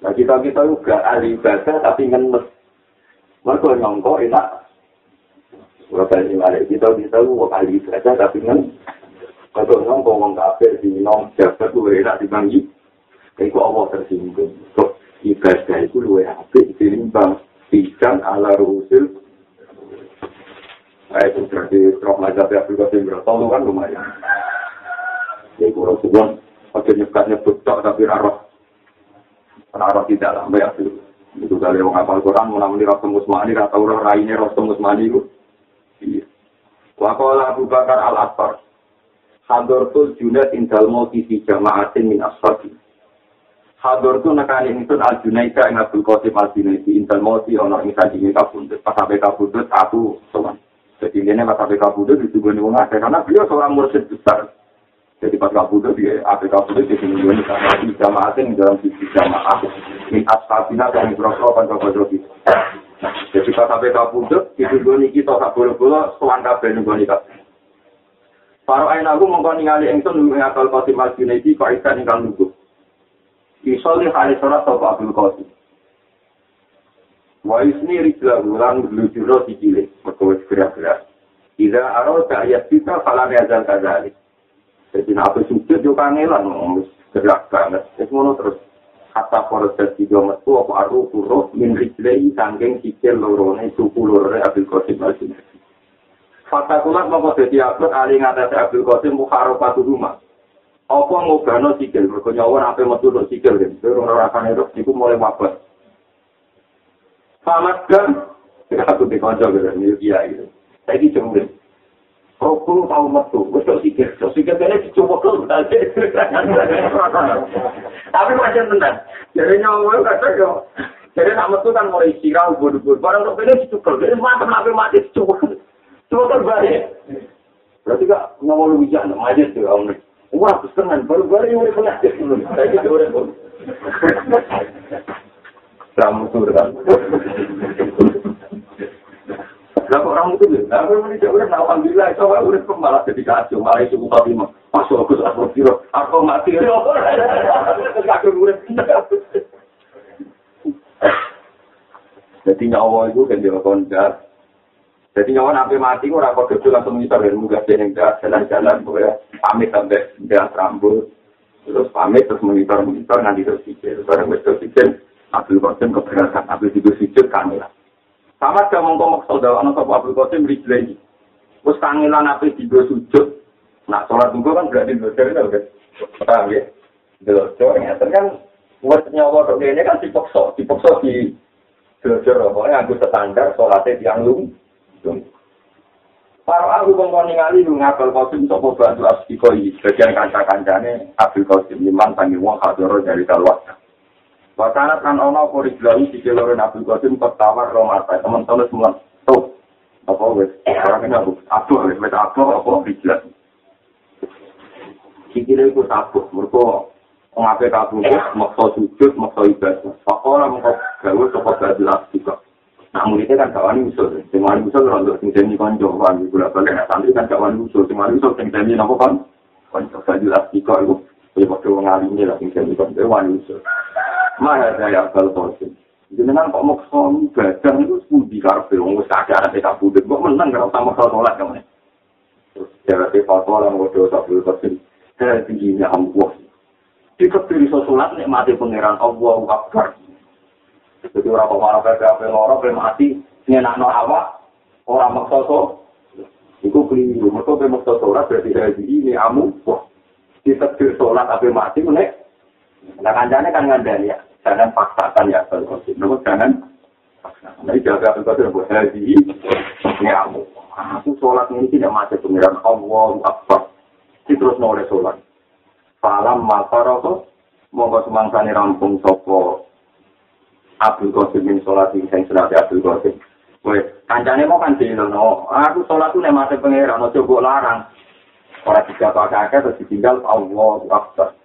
Nah kita kita juga ahli ibadah tapi ngenes. Mereka nyongko enak. Berapa ini balik kita kita juga ahli ibadah tapi ngenes. Mereka nyongko ngomong kafir di nom jabat lu enak di bang Itu Allah tersinggung. So, ibadah itu lu enak di bang. Tidak ala rusil Nah, itu berarti roh mazhab Abdul Qasim Bertolu kan lumayan. Ya, kurang sebuah, oke nyebut nyebut tok tapi roh. Roh tidak lah, ya. Itu kali orang apal Quran, mau namanya roh semusmani, kata orang raine roh semusmani itu. Wakola Abu Bakar al-Asfar. Hadortul Junaid indal mauti fi jama'atin min asfabi. Hador tu nekani itu al Junaida yang Abdul Qasim al Junaidi indal mauti ono ing sajine kabundut. Pas sampai kabundut aku sowan. Jadi ini kabudo di tubuh nih ada karena beliau seorang mursyid besar. Jadi pas kabudo dia apa kabudo di sini gue karena di jamaah di dalam sisi jamaah min ashabina dan berokok kan kabudo itu. Jadi pas sampai kabudo di tubuh nih kita tak boleh boleh sewan kafe nih gue. Para ayah aku mengkau ningali engson mengatal qasim al junaidi kau ikan ingkang nunggu. Isoli hari sholat sopa abdul qasim. Wa isni rijla ulang lujuro sikile, merkawis gerak-gerak. Ida aro ayat kita falam yazal kadzalik. Jadi nak sujud yo kangelan gerak banget. Wis ngono terus kata proses tiga metu apa aru kuro min rijlai sangking sikil lorone suku lorone Abdul Qasim al Fakta kulat mau upload ali ngatasi Abdul Qasim mukharofatu rumah. Apa ngobano sikil, mereka nyawa apa metu sikil, itu orang-orang itu mulai wabah. Pamat kan? Aku di konco gitu, ini dia. Saya ini cemburin. Rokul tahu metu, gue sok sikir, sok sikir kayaknya dicoba Tapi macam tenang. Jadi nyawa kata yo. Jadi nak metu kan mulai sirah, ubur-ubur. Barang untuk ini dicukur, jadi mati mati mati dicukur. Coba terbalik. Berarti kak nyawa lu bijak, majid tuh om. Wah, kesenangan, baru-baru yang udah penyakit dulu. Saya gitu udah kamu kan. Lah kok orang itu ya? Lah kok ini udah alhamdulillah itu udah malah jadi kacau, malah itu buka lima. Masuk aku aku kira aku mati. Aku udah Jadi nyawa itu kan dia koncar. Jadi nyawa nabi mati orang kok kecil langsung ngisar dan muka jeneng jalan-jalan boleh pamit sampai dia rambut terus pamit terus monitor monitor nanti terus pikir barang terus pikir Abdul Qasim keberatan, Abdul Tidur Sijud kangelan. Sama dia ngomong maksud dalam anak Abdul Qasim rijlai. Terus kangelan Abdul Tidur Sujud. Nah, sholat tunggu kan berarti belajar itu kan. Paham ya? Belajar, ya. kan buat nyawa ke ini kan dipokso, dipokso di Jujur, pokoknya aku standar sholatnya tiang lung. Para aku kongkong ningali lu ngapel kosim sopo bantu asbiko ini. Bagian kanca-kancane Abdul Qasim Iman panggil wong hadoro dari Dalwat. Wakana kan ono kori gelau di jalur Abdul Qasim pertawar romata. Teman-teman semua tuh. Apa wes? Orang ini aku aduh, wes wes aduh apa hijrah. Sikile iku tabuh, mergo ngape kabung maksa sujud, maksa ibadah. Pakola mengko gawe sapa badhe asbiko. Nah, muridnya kan gak wani usul. Sing wani usul kalau sing deni konco, wani gula balik nah santri kan gak wani usul. Sing wani usul sing deni nopo kan? Konco iko itu. Ya waktu mengalami lah sing deni konco wani usul. Mana saya akal kosin. Jenengan kok mau kesong badan itu sepudi karpe. Wong wis kakek anak kita budek. Kok menang kalau sama kalau sholat kamu Terus jaraknya fatwa lah ngodo sabul kosin. Saya tingginya Allah. Jika pilih sholat nikmati pangeran Allah Akbar. Jadi orang pemarah PPAP loro, mati, nyenakno awak, orang maksa so, itu keliru. Mereka pe maksa sholat berarti dari ini amu, wah, ditekdir sholat tapi mati, menek. Nah kancane kan ngandani ya, jangan paksakan ya, kalau Namun jangan paksakan. Nah, jaga apa-apa, buat hari ini amu. Aku sholat ini tidak mati pengiran Allah Akbar. Terus oleh sholat. Falam mafaroto, monggo semangsani rampung sopo Abdul Qasim bin sholat sing sing sunat Abdul Qasim. Wes, kancane mau kan dino, aku sholat tuh nek mate pangeran ojo mbok larang. Ora tiga pakai terus ditinggal Allah Akbar.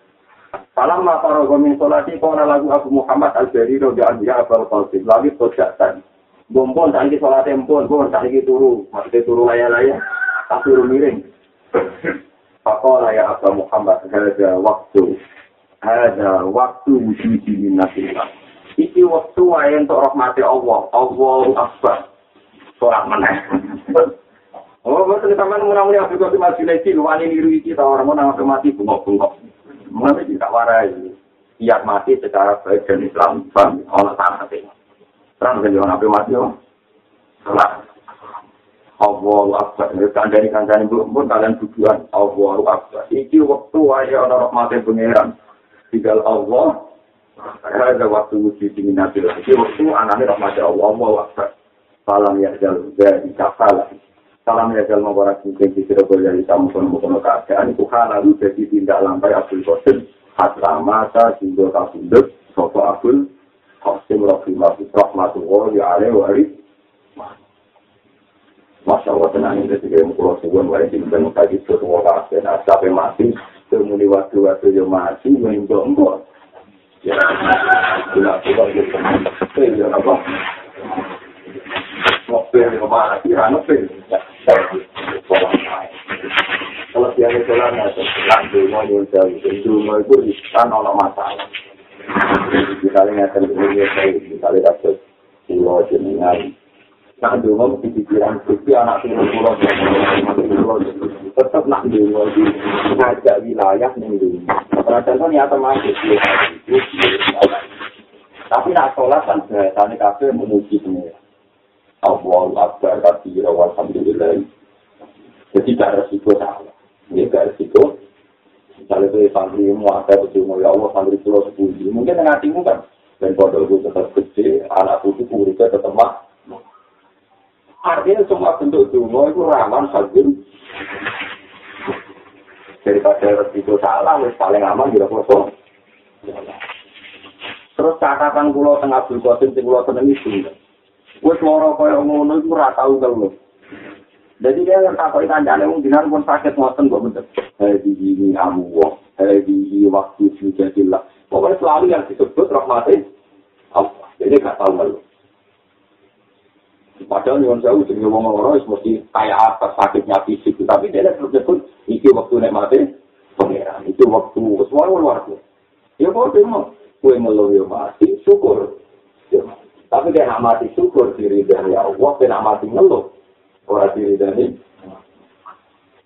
Salam ma para gomin sholati kona lagu Abu Muhammad Al-Bari roja anbiya Abdul Qasim. Lagi tojatan. Bompon tak iki sholat empon, bon tak iki turu, maksudnya turu laya-laya, tak turu miring. Pakola ya Abu Muhammad, ada waktu, ada waktu di nasillah. iki waktu wae untuk rahmati Allah. Allah Akbar. Surat meneh. Oh, betul teman murah-murah Abdul Qasim Al-Julaisi, wani niru iki ta orang mau mati bungok-bungok. Mulai tidak warai. Siap mati secara baik dan Islam, bang, Allah tak mati. Terang kan jangan apa mati, oh. Salah. Allah Akbar. Kandani belum pun kalian tujuan Allah Akbar. Iki waktu wae orang rahmati pangeran. Tinggal Allah, ada waktu wujud di minatil. Jadi waktu anaknya rahmat Allah, Allah wakbar. Salam ya jal, dari kafala. Salam ya jal, mabarak mungkin di sini dari kamu pun mau keadaan. Itu lalu jadi tindak lampai Abdul Qasim. Hatta mata, simbol kabundut, sopo Abdul Qasim Rahimah Rahmatullah, ya alaih waris. Masya Allah tenang ini ketika yang pulau suwun wae di bidang tadi suatu waktu nah sampai mati kemudian waktu-waktu yang mati menjongkok ya gula gula gitu ya apa mobil di rumah lagi anu kalau dia itu lah nggak lanjut mau nyusul itu mau itu kan ono masalah misalnya nggak terjadi kayak misalnya dapat pulau jenengan Nah, dulu di pikiran Gusti anak turun pulau tetap nak dulu di ngajak wilayah nih dulu. Padahal niatan masuk Tapi nak sholat kan biasanya kafe memuji semua. Allah Akbar kabir alhamdulillah. Jadi gak resiko salah. Ini gak resiko. Misalnya itu santri mu ada betul ya Allah santri pulau sepuluh. Mungkin dengan hatimu kan. Dan bodoh itu tetap gede, anak putih muridnya tetap mah. Artinya semua bentuk dungo itu rawan sajin. Daripada resiko salah, wis paling aman juga kosong. Terus catatan pulau tengah Abdul Qasim sing pulau seneng itu. Wis loro kaya ngono iku ora tau telu. Jadi dia ikan jalan yang dinar pun sakit ngoten kok bener. Hadi ini amu wong, hadi waktu sujadilah. Pokoknya selalu yang disebut rahmatin Allah. Jadi gak tahu malu. Padahal nyuwun sewu jenenge wong loro wis mesti kaya apa sakitnya fisik, tapi dia terus disebut iki waktu nek mati pangeran. Itu waktu wis luar luar Ya kok demo kue melu yo mati syukur. Tapi dia nak mati syukur diri dari Allah, dia nak mati ngeluh orang diri dari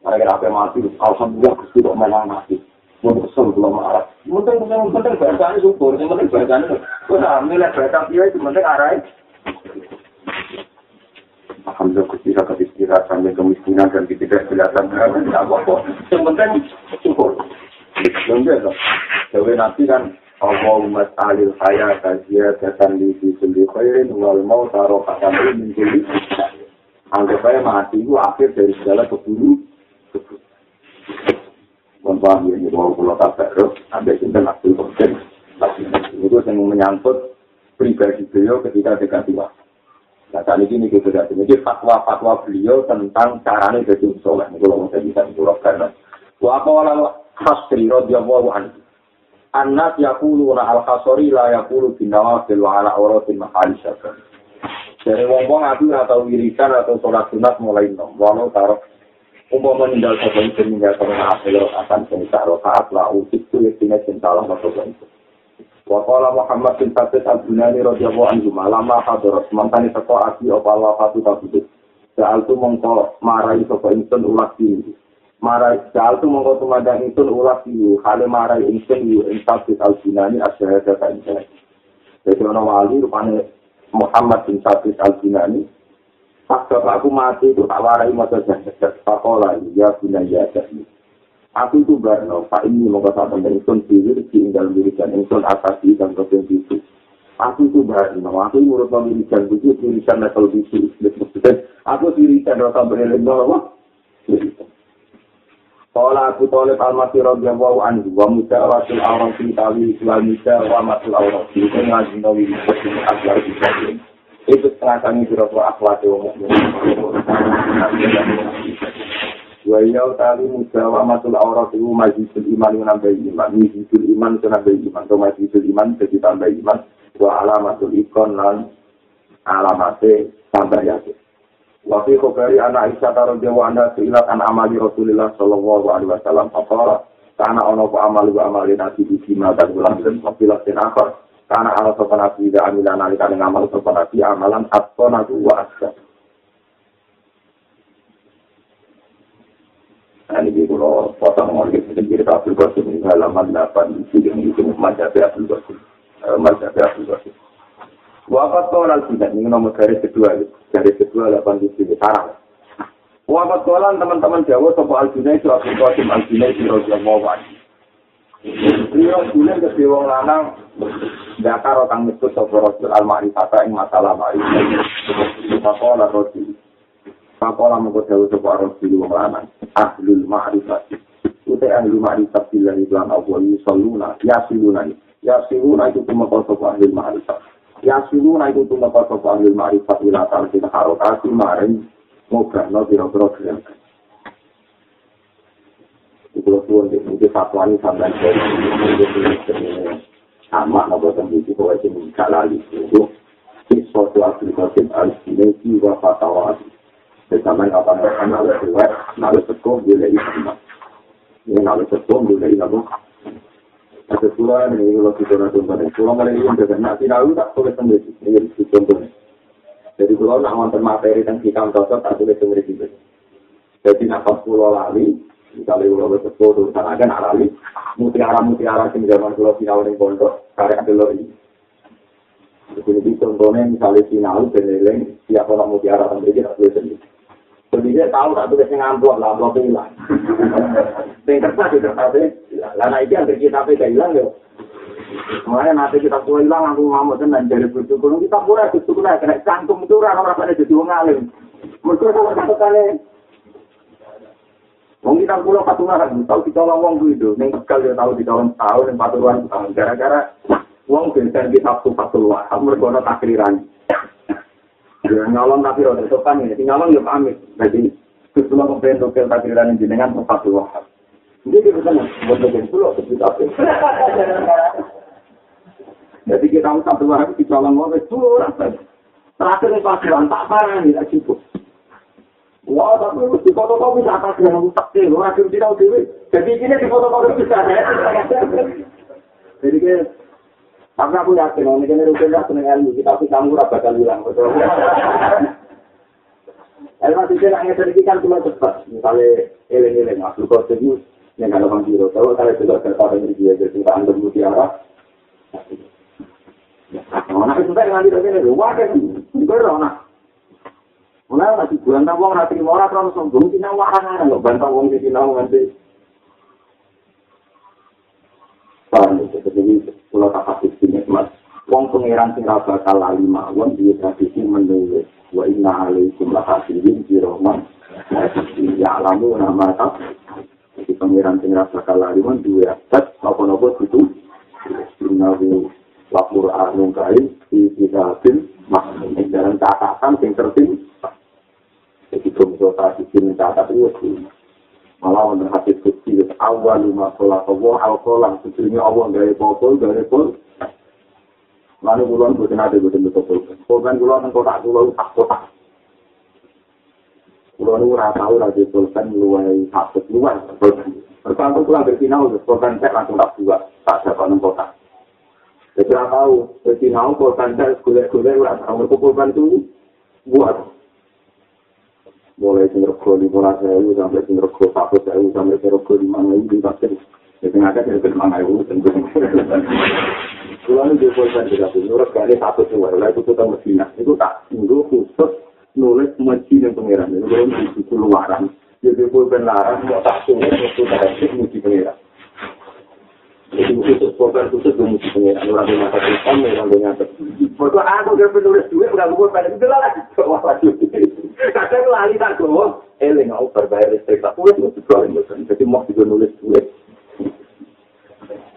mereka apa mati, alhamdulillah Gusti kok malah mati. Mau kesel belum marah. Mungkin mungkin mungkin bahasanya syukur, penting bahasanya. Kau nak milih bahasa dia itu penting arahnya. Alhamdulillah Gusti rasa istirahat sampai kemiskinan dan ketidakjelasan tidak apa-apa. Yang penting syukur. Yang biasa. Jadi nanti kan Allahumma salil kaya kajia datan di sisi khairin wal mau taro kata min kulli anggap saya mati itu akhir dari segala keburu Paham ya, ini mau pulau tabak ada cinta naksil konsen. Itu yang menyangkut pribadi beliau ketika dekat tua. Nah, saat ini kita sudah ini fatwa-fatwa beliau tentang caranya jadi soleh. Ini kalau saya bisa dikurang karena. Wa apa walau khasri radiyallahu anhu. Anas yaquluna al-khasri la yaqulu bin wa ala auratin mahali syakar. Dari wong-wong aku atau wirikan atau sholat sunat mulai nom. Walau taruh umpama meninggal sapa itu meninggal karena hasil akan cinta rokaat lah usik itu ya tina cinta Allah sapa itu. Wa qala Muhammad bin Sabit al-Bunani radhiyallahu anhu malama hadirat mantani teko aki apa Allah fatu kabudut. Soal tu mongko marai sapa insun ulas ini. Marai soal tu mongko tumadang insun ulas ini. Hale marai insun yu insabit al-Bunani asyhadu ka insun. Jadi ono wali rupane Muhammad bin Sabit al-Bunani Pas aku mati itu tak warai masa jahat. Pakola ya guna ya jadi. Aku itu barno, Pak ini mau kata tentang insun diri, tinggal wiridan insun asasi dan kebun itu. Aku itu barno, aku menurut wiridan itu wiridan level itu. Aku wiridan rasa berelim bahwa Kala aku tolip al-masih radiyallahu anhu wa mudawatul awrati tawi wa mudawatul awrati. Itu ngaji nawi itu itu setengah kami berapa akhlak yang Wa iya utawi mudawa matul aurat itu majlisul iman yang nambah iman. Majlisul iman itu nambah iman. Atau majlisul iman jadi tambah iman. Wa alamatul ikon lan alamatnya tambah yakin. Wa fi khobari anak Aisyah taruh jawa anda seilat an amali Rasulullah sallallahu alaihi wasallam. Apa karena ono pa amal wa amali nasi di sima dan ulang dan kafilah dan akhir. Karena ala sopan nabi tidak amilan nalikan ngamal sopan nabi amalan nabi wa asya. Nah, ini kalau potong ngomongin sedikit Abdul Qasim ini halaman 8 isi yang itu Mazhabi Abdul Qasim. Mazhabi Abdul Qasim. Wafat kolan tidak, ini nomor garis kedua. Garis kedua 8 isi ini, sarang. Wafat kolan teman-teman Jawa, Sopo Al-Junai, Abdul Qasim Al-Junai, Rasulullah Wajib. Beliau bulan ke wong lanang dakar otang nyebut sapa Rasul al-ma'rifata ing masalah ma'rifat. Pakola Rasul. Pakola mengko dawuh sapa Rasul wong lanang ahlul ma'rifat. Ute ahli ma'rifat billahi lan Allah yusalluna yasiluna. Yasiluna itu sapa ahli ma'rifat. Yasiluna itu cuma sapa ahli ma'rifat ila ta'ala kita harokasi maring ngobrol biro-biro Kalau tuan di sini fatwa ini sampai dari ini sama nopo tembiki bahwa itu tidak lali itu di suatu aplikasi al-sini jiwa fatwa. Bersama apa mereka nalar dua nalar sekolah boleh sama ini nalar sekolah boleh sama ada pula ini kalau kita nak contohnya kalau mereka yang berkata nak tidak tak boleh sendiri ini contohnya. Jadi kalau nak nonton materi tentang hikam cocok tak boleh sendiri jadi nak pas pulau lali misalnya kalau kita foto sana kan arali mutiara mutiara sing zaman kalau final ning pondok karek dulu ini. Jadi contohnya misalnya final beneleng siapa orang mutiara sampai kita tulis sendiri jadi dia tahu tak tulis yang amplop lah amplop hilang yang kertas itu kertas lana itu yang kita tidak hilang ya Makanya nanti kita pulang hilang, aku ngomong tenan dari bersyukur. Kita pulang bersyukur lah, kena cantum itu orang-orang pada jadi orang alim. Mereka kalau satu kali Wong kita pulau patungan, tahu kita ngomong gitu. Neng sekali dia tahu kita orang tahu neng patungan tahun. Gara-gara wong biasa kita tuh patulah, kamu berkono takriran. Ya nyolong tapi roda sopan ya, nyolong ya pamit. Jadi kebetulan kepengen tukil takriran jenengan tuh patulah. Jadi kita tukil pulau kita apa? Jadi kita usah dua hari kita ngomong itu Terakhir nih pasukan tak parah nih, cukup. Wah, tapi di foto kau bisa atas dengan utak sih, lo akhirnya tidak. Jadi ini di foto kau bisa. Jadi kan, tapi aku yakin, ini kan itu kan seneng ilmu, kita tapi kamu rasa bakal hilang. Ilmu sih nanya sedikit kan cuma cepat, misalnya eleng-eleng, aku kau serius, yang ada bang Jiro, kalau saya sudah tertarik dari dia, jadi kita ambil mutiara. Nah, itu sudah nanti ini, wah kan, berona. Mulai lagi bulan wong hati mora terus sombong tina warang lho bantah wong iki nang nganti. Paham itu jadi kalau tak habis ini mas wong pangeran sing ra bakal lali mawon dia tradisi menulis. Wa inna alaikum la hasirin di roman ya alamu nama tak jadi pangeran sing ra bakal lali mawon dua adat apa-apa itu Innahu lapor anu kain di kitabin maksudnya dalam catatan sing tertib jadi bungsu tadi sini catat itu malah wonten hati suci awal lima sholat Allah al kolam sebelumnya Allah gaya popol gaya pol lalu bulan bukan ada bukan betul betul bukan bulan kota bulan tak kota bulan itu rasa tahu lagi pulpen luai satu luai pertama pulang bersinau pulpen saya langsung tak buat tak dapat kota jadi rasa tahu bersinau pulpen saya kuliah-kuliah rasa tahu. Pulpen itu buat. Mulai sing rego lima sewu sampai sing rego satu sewu sampai sing rego lima ewu di pasir jadi ada sing rego lima ewu tentu kalau dia boleh juga tuh nurut kali satu sewu lalu itu kita Medina itu tak tunggu khusus nulis masjid yang pangeran itu belum di keluaran jadi boleh larang mau tak tunggu itu dari masjid pangeran Jadi khusus program khusus belum mesti pengiran orang yang nyata Islam, orang yang nyata. Mereka aku udah penulis duit, udah gue pada itu lah. Wah lagi. Kadang lali tak gue, eling aku berbayar listrik tak tulis mesti gue Jadi mau juga nulis duit.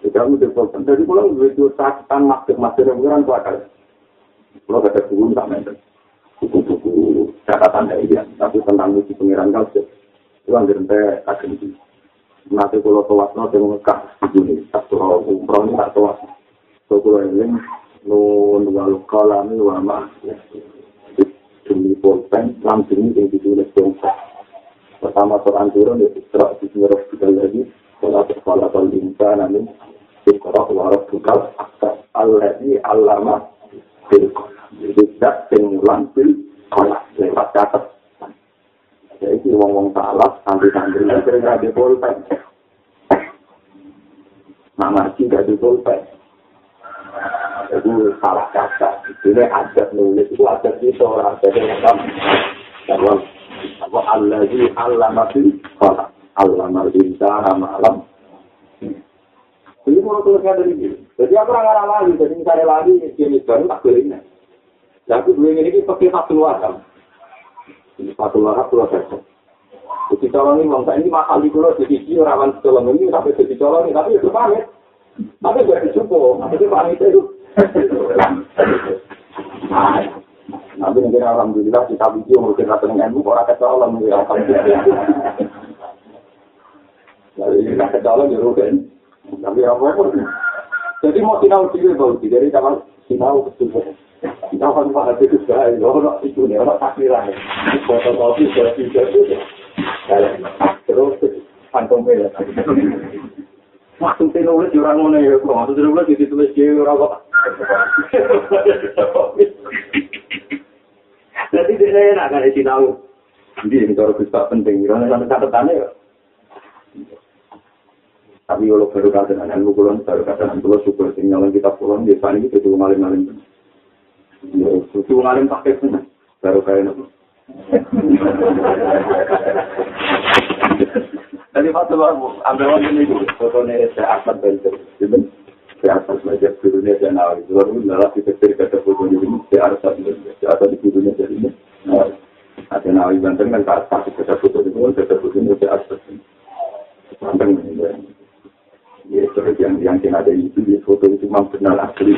Jadi aku udah program. Jadi pulang gue itu sakitan maksud maksud yang pengiran tuh akal. Kalau ada buku tak mainkan. Buku-buku catatan dari dia. Tapi tentang musik pengiran sih. Itu anggaran saya akan nanti kalau tuas nanti mengekah begini satu umroh ini tak tuas so kalau ini nun walu kalami wama demi pulpen enam jenis yang ditulis bangsa pertama Quran turun di Isra di Kalau kalau insan namun Isra warok bukal akta alladhi allama bil jadi tidak pengulang bil kolak lewat catat Jadi wong-wong salah, santri-santri, sering ada pulpen. Nah, ngaji gak ada pulpen. Jadi salah kata. Ini adat nulis, itu adat itu orang adat yang lengkap. Dalam apa Allah di Allah masih Allah masih nama alam. Jadi mau tulisnya dari ini. Jadi aku orang lagi, jadi misalnya lagi, ini baru tak boleh ini. Jadi dua ini pakai satu luar kan. satu larap pulau sesek. Jadi calon ini bangsa ini mahal di pulau jadi sih rawan calon ini sampai jadi calon ini tapi itu pamit. Tapi gak dicukup, itu pamit itu. Nanti mungkin alhamdulillah kita video mungkin rata dengan ibu orang mungkin alhamdulillah. Jadi kita kecolong ya rugen. Tapi apa pun. Jadi mau sinau sih bau dari zaman sinau betul. Kita akan bahas itu saya, orang itu nih, orang takdiran. Fotokopi, selfie, selfie. Terus, kantong bela. Maksudnya nulis orang mana ya, kok maksudnya nulis ditulis dia orang kok. Jadi dia enak kan di tahu. Jadi ini cara bisa penting, karena sampai catatannya ya. Tapi kalau baru kata dengan bulan baru kata dengan bulan syukur tinggal kita pulang di sana itu cuma maling-maling. Suci wong alim pakai pun baru kayak nopo. Jadi waktu baru ambil waktu ini dulu, fotonya saya akan bentuk, jadi saya akan belajar dunia dan awal itu baru adalah kita cerita foto ini saya harus ada saya ada di dunia jadi ini. Ada nawai banten kan tak tak kita foto itu kita foto ini saya harus banten ini. Ya, seperti yang yang ada itu di foto itu memang benar asli.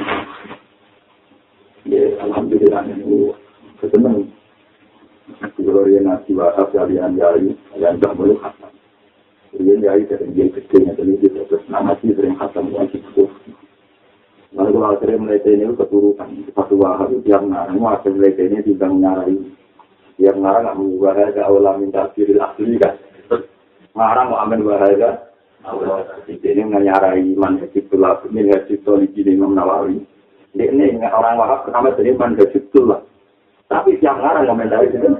ya alhamdulillah ini kesenang orientasi wahab kalian yai yang tak boleh khatam. Kemudian yai sering dia kecilnya dan itu terus nama sih sering khatam wajib itu lalu kalau akhirnya mulai ini keturutan satu wahab itu yang ngarang akhirnya mulai ini tidak menyarai yang ngarang nggak mengubah aja awal minta asli kan? Ngarang mau amin bahaya Allah ini menyarai man hajibullah min hajibullah di Imam Nawawi ini orang wahab pertama jadi mandasitul lah. Tapi siang ngarang komentari itu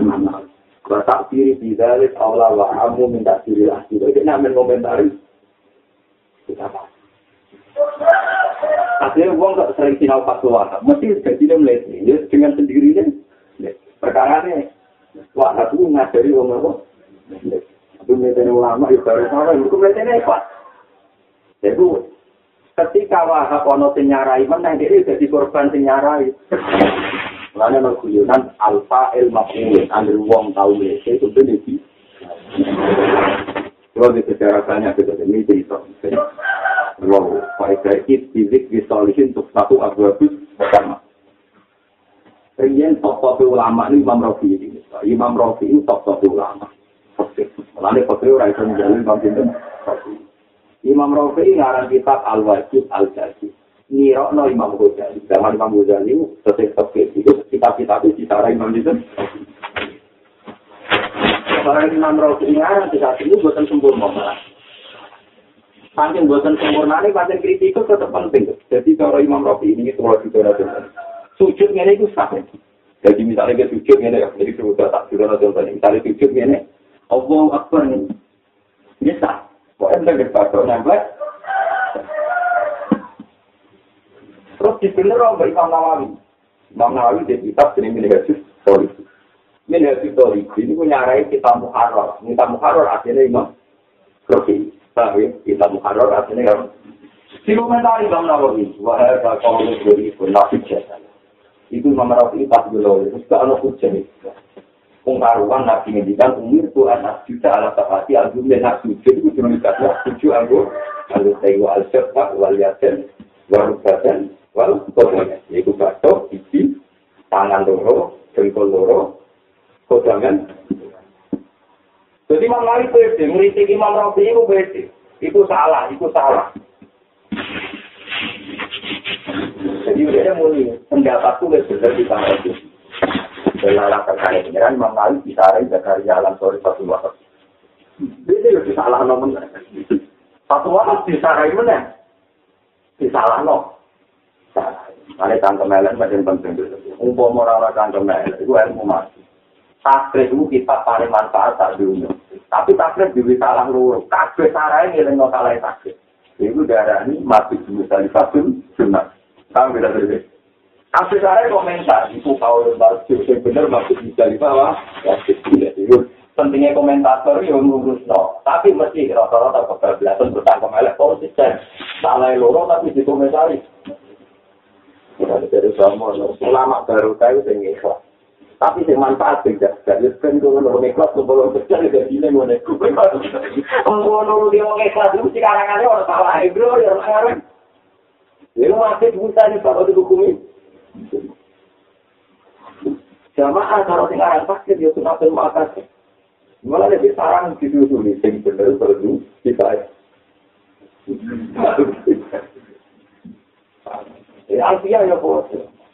mana? Batak diri di dari Allah wa amu minta diri lah. Itu ini amin apa? Akhirnya uang gak sering sinau pas wahab. Mesti jadi dia melihat dengan sendirinya. Perkara ini wahab itu ngajari uang apa? Itu melihatnya ulama, ya baru sama. Itu melihatnya apa? Jadi Ketika wahab ono sing nyarai meneh dia jadi korban sing nyarai. Lalu ono guyonan alfa el maf'ul, angger wong tau lese itu bener iki. Kalau di secara banyak kita ini cerita. Wow, faedah it fizik disolihin untuk satu abu abus pertama. Kemudian top-top ulama ini Imam Rafi ini. Imam Rafi ini top-top ulama. Lalu fakir orang itu menjalin Sinten. Imam Rafi ngarang kitab Al-Wajib Al-Jazid. Nirokno Imam Ghazali. Zaman Imam Ghazali sesuai fakir itu kitab-kitab itu cara Imam Sinten. Orang Imam Rafi ngarang kitab ini buatan sempurna malah. Saking buatan sempurna ini, pancen kritik itu tetap penting. Jadi kalau Imam Rafi ini, itu juga ada Sujud ini itu sah. Jadi misalnya dia sujud ini, jadi sudah tak sudah ada Misalnya sujud ini, Allah Akbar ini. Ini sah. Kok anda berpatok nambah? Terus di bener orang Imam Nawawi. Imam Nawawi dia kitab ini Minhajus Tori. Minhajus Tori ini punya arai kita muharrar. Kita muharrar artinya Imam Rafi. Tapi kita muharrar artinya Imam Di komentar Imam Nawawi, wahai kalau dari penafik jasa. Itu Imam Rafi pas dulu, terus gak ada hujan. Pengkaruan Nabi ngendikan umur tu anak juta ala tafati album dan nak sujud itu cuma dikasih tujuh anggur lalu tayo al serta wal yasin wal badan wal pokoknya yaitu batok gigi tangan loro jengkol loro kodangan. Jadi Imam Malik beda ngeritik Imam Rafi itu beda. Itu salah itu salah. Jadi udah mulai pendapatku lebih benar di tangan itu Belalah terkait pengiran Imam Malik bisarai Zakaria alam sore satu waktu. Ini lebih salah nomor. Satu waktu bisarai mana? Disalah no. Ini tangkem melen macam penting. Umpam orang-orang tangkem melen itu ilmu mati. Takrif itu kita paling manfaat tak diunjuk. Tapi takrif juga salah luruh. Takrif sarai ini yang salah takrif. Itu darah ini mati di fasun sunat. Kamu bisa terjadi. Asli saya komentar, itu lembar yang benar maksud bisa di bawah. Ya, itu pentingnya komentator yang ngurus no. Tapi mesti rata-rata kebablasan bertanggung elek konsisten. Salah loro tapi dikomentari. Kita dari sama ulama baru tahu yang ikhlas. Tapi yang manfaat tidak. Jadi kan kalau orang ikhlas belum kerja tidak gini mau nek. Oh, nunggu dia ikhlas itu sekarang ada orang salah bro, orang Ya masih bisa nih kalau dihukumi. Jamaah kalau sing aran sakit ya sunatul makasih. Malah lebih sarang di dulu nih, sing bener perlu kita. Alfia ya bos.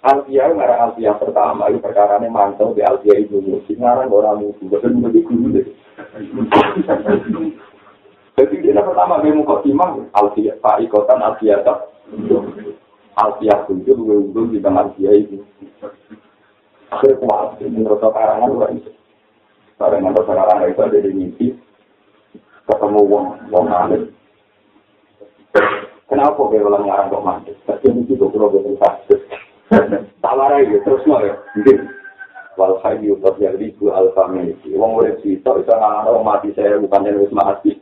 Alfia ngarang Alfia pertama itu perkara ini mantau di Alfia itu musik ngarang orang musuh, betul betul guru deh. Jadi dia pertama dia muka timang Alfia, Pak Ikotan Alfia tak. Alfia kunjung gue untung di bang Alfia itu. Akhir kuat, menurut karangan gue itu. Karangan karangan itu ada di mimpi. Ketemu wong wong alim. Kenapa gue ulang ngarang kok mandi? Tapi mimpi gue kalau betul sakit. Tawar aja terus mau ya. Wal hayyu qad yaridu al famili. Wong urip sito iso ngarang mati saya bukan yang wis mati.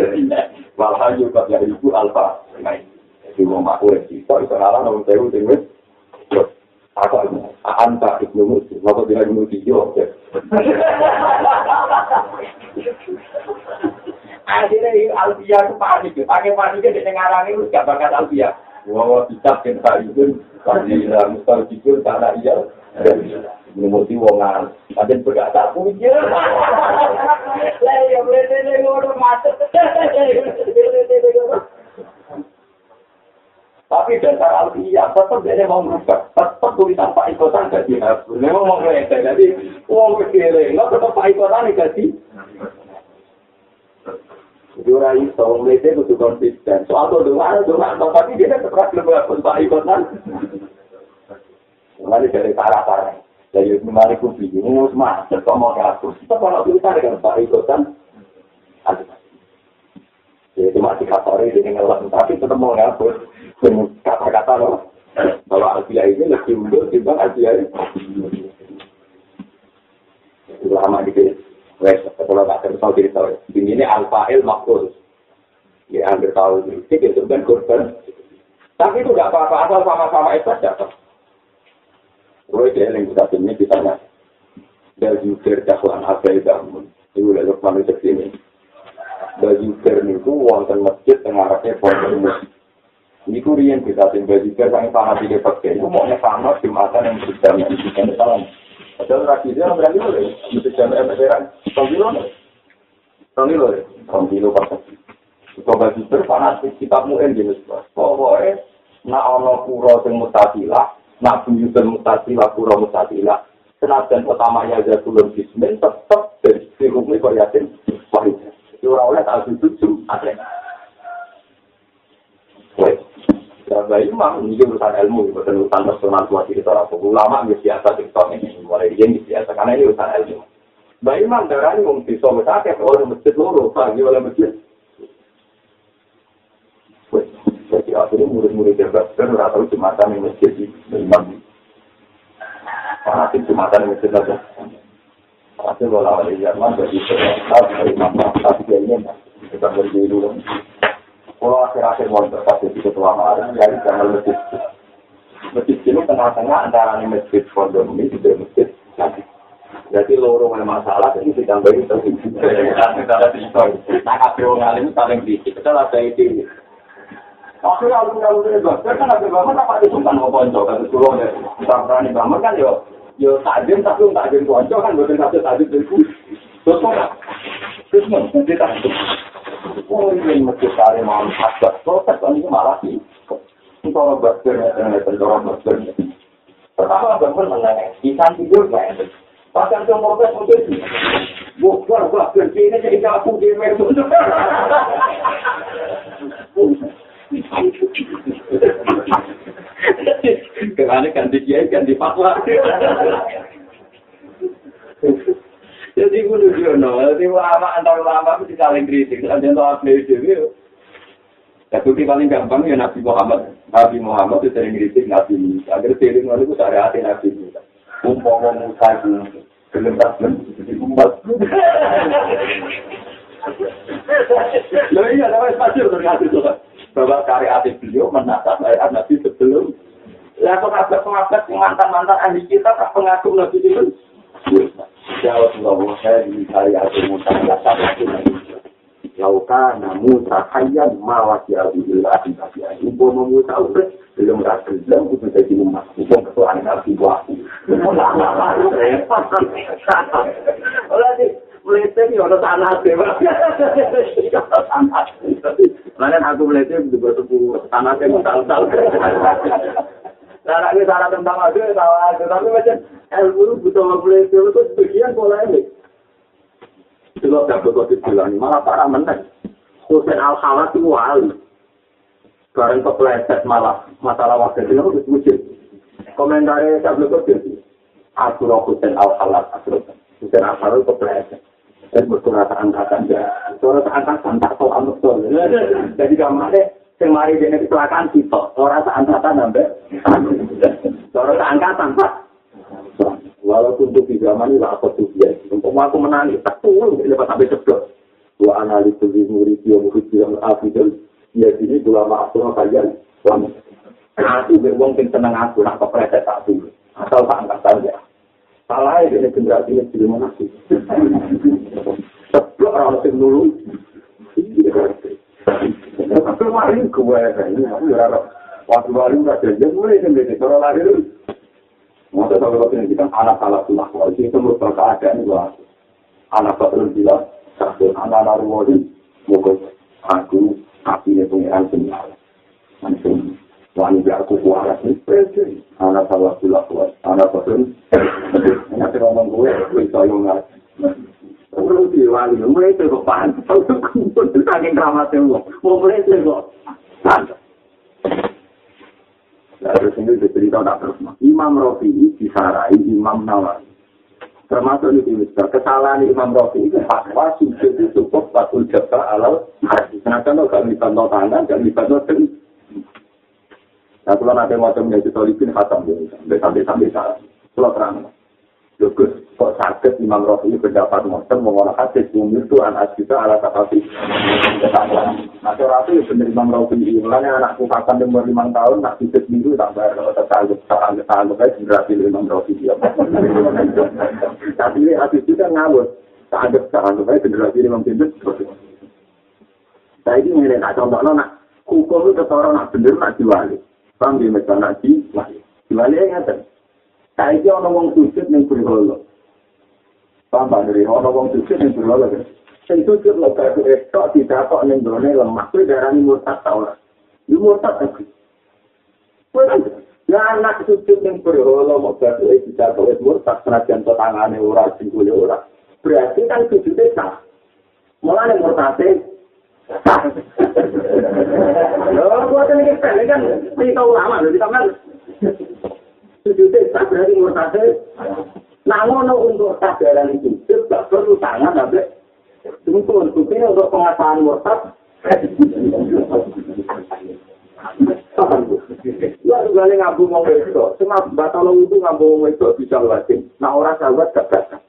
Wal hayyu qad yaridu al famili. Mau makhluk itu, kok bisa ngalah nomor sewu sing wis. Aku anta ibnu musi, maka dia ibnu yo. Akhirnya Alfia itu panik, pakai panik di tengah itu gak bakat Alfia. Wah, bisa kita itu pasti mustahil jujur karena iya. Ibnu musi wongan, ada berkata punya. Lah ya boleh ngono masuk. Tapi dasar alfiah tetap dia mau merubah. Tetap tulisan Pak Ikotan gak dihapus. Memang mau ngeledek. Jadi, uang kecil. Nggak tetap Pak Ikotan gak di. Jadi orang itu, ngeledek itu konsisten. Soal itu doang, doang. Tapi dia tetap lebih hapus Pak Ikotan. Kembali dari parah-parah. Jadi, kembali ke video. Ini semua. Tetap mau hapus. Tetap kalau tulisan dengan Pak Ikotan. Jadi, masih kasari dengan ngelang. Tapi tetap mau hapus. Kata-kata loh. Kalau Alfia ini lebih unggul timbang Alfia ini. Lama dikit. Wes, kalau tak terus cerita. Ini Alfail Makhlus. Ya, hampir tahu ini. Itu kan korban. Tapi itu nggak apa-apa, asal sama-sama itu dapat. Roy dia yang kita ini kita nggak. Dari ujar dakwaan apa itu bangun. Itu udah lepas itu sini. Dari ujar itu wonten masjid tengah arahnya pondok Ini kurian kita baju ujar yang sama di depan Itu maunya sama jumatan yang sudah menjadikan salam. Padahal rakisnya berani loh, mesti jam emperan. Tongkilo loh. Tongkilo loh. Pas. Coba ujar fanatik kitab mu'en jenis. Pokoknya, nak ono kuro sing mutasilah, nak buyutan mutasilah, kuro mutasilah, senajan pertamanya aja turun bismin, tetap dari sirumnya kok yakin, wahid. Itu orang oleh tak tujuh, ada. Wait. Baik imam, ini urusan ilmu, bukan urusan personal tua di kita orang ulama, ini biasa di kita ini, mulai dia ini biasa, karena ini urusan ilmu. Baik imam, darah ini mungkin bisa besar, oleh masjid loro, pagi oleh masjid. Jadi akhirnya murid-murid yang besar, nggak tahu jumatan yang masjid di imam. Fanatik jumatan yang masjid aja. Akhirnya kalau ada Jerman, jadi ternyata dari imam tapi kayaknya kita berdiri dulu. Kalau akhir-akhir mau berkata di ketua malam, jadi jangan masjid. Masjid ini tengah-tengah antara masjid pondok ini juga masjid lagi. Jadi loro masalah ini ditambahin terus. Nah, kabeh wong alim saling dikit. Kita ada ide. Akhirnya alun-alun itu kan ada bangun apa ada sumpan mau ponco kan suruh ya berani bangun kan yo yo tajam tapi tak tajam ponco kan bukan satu tajam dari terus kok terus mau jadi tajam oh ini mesti cari mau hajat proses kan ini malah sih kalau bakternya dengan pendorong bakternya pertama bangun mengenai ikan tidur nggak Pasang ke mobil mungkin bukan bakter ini jadi kaku di meja Kemana ganti kiai ganti fatwa. Jadi gue lucu no, jadi ulama antar ulama itu saling kritik, ada yang tahu apa. Ya bukti paling gampang ya Nabi Muhammad, Nabi Muhammad itu sering kritik Nabi Musa. Agar sering lalu itu dari hati Nabi Musa. Umpama Musa itu gelem, jadi umat. Loh iya, tapi pasti ngasih tuh bahwa karyatif beliau menata syariat Nabi sebelum. Lah kok ada pengabat mantan-mantan ahli kita tak pengagum Nabi itu. Ya Rasulullah, saya di syariat Musa namu terhayyan mawati al-ilah di Nabi. Ibu memuta udah belum rasa belum itu jadi umat. Ibu ketua anak Nabi buahku. Olah sih, melete nih orang tanah deh. Mana aku melete di bertemu tanah deh tal-tal. Cara ini cara tentang aku aku tapi macam ilmu butuh melete itu sebagian pola ini. Kalau tak betul bilang malah para menang. Husain al khalat itu wali. Barang kepleset malah masalah wakil itu harus wujud. Komentarnya tak betul Aku Husain al khalat. Husain al khalat kepleset. dan berkurasa angkatan ya. Berkurasa angkatan tak tahu amat. Jadi kamarnya yang mari dia kecelakaan kita, orang seangkatan sampai orang seangkatan pak. Walaupun untuk di zaman ini aku tuh ya, untuk aku menangis, tak turun lepas sampai sebel. Dua analis di murid dia murid yang afidel, ya sini dua maafkan kalian. Aku beruang tenang aku, nak kepreset tak dulu. Asal tak angkat saja. salah ini generasi jadi mana sih? Sebelum orang masih dulu, tapi kemarin gue kayaknya aku harap waktu baru nggak jadi mulai sendiri kalau lari. Masa kalau kita kita anak anak tuh lah, itu merupakan keadaan gua. Anak betul bilang, satu anak ini, mungkin aku apinya pengiran sendiri. Langsung wani biar aku kuaras nih, anak salah pula kuat, anak betul, nanti ngomong gue, gue sayang nggak, perlu diwali, mulai itu kok pan, kalau kumpul. Saking mau mulai itu kok, Terus ini cerita tak terus. Imam Rafi disarai Imam Nawawi. Termasuk ini kesalahan Imam Rafi itu fatwa sujud itu cukup jabah alal hati. Kenapa lo gak bisa tangan, gak bisa Nah, kalau nanti macam yang kita lihat khatam sampai sampai sampai saat. Kalau terang, Gus, kok sakit Imam Rafi pendapat ngoten mengolah hadis umur itu anak kita ala tapi Nah, Rafi bener Imam Rafi mulanya anakku kapan umur lima tahun nak hidup minggu tak tertangguh tertangguh tertangguh kayak generasi Imam Rafi dia. Tapi ini hadis itu kan ngawur. Tak tertangguh kayak generasi Imam Rafi. Saya ini mulai nak contoh nak hukum itu orang nak bener nak diwali. Paham dia macam nak diwali. Diwali yang ngerti. Saiki ana wong sujud ning berhala. Paham dari ana wong sujud ning berhala. Sing sujud lho kaya estok ditakok ning gone lemah kuwi darani murtad ta ora. Yo murtad ta kuwi. Ya anak sujud ning berhala mau batu iki ditakok wis murtad senajan to tangane ora singkule ora. Berarti kan sujudnya sah. Mulane murtade Lho, buatan ini kan, ini kan, ini tahu lama, loh, kita kan, sujudnya tak berarti murtade. Namun untuk kesadaran itu, tidak perlu tangan sampai Tunggu, buktinya untuk pengasahan murtad. Ya ini ngabung mau itu, cuma batal itu ngabung itu bisa wajib. Nah orang sahabat gak batal.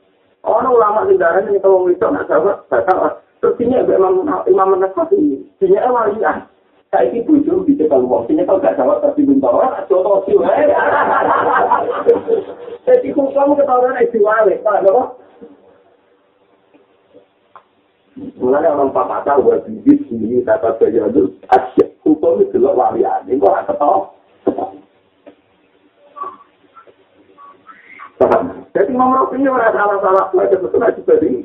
Orang ulama sejarah ini kalau itu nak sahabat batal. Terus ini imam imam Nasafi, ini walian. Saiki bojo dicekel wong sing nyekel gak jawab tapi belum tahu ora contoh sih wae jadi hukum ketahuan itu wae pak apa Mulai orang papa tahu buat bibit sini kata saya itu asyik hukum itu loh walian ini kok tak tahu Jadi Imam Rafi ini orang salah-salah, saya betul aja tadi.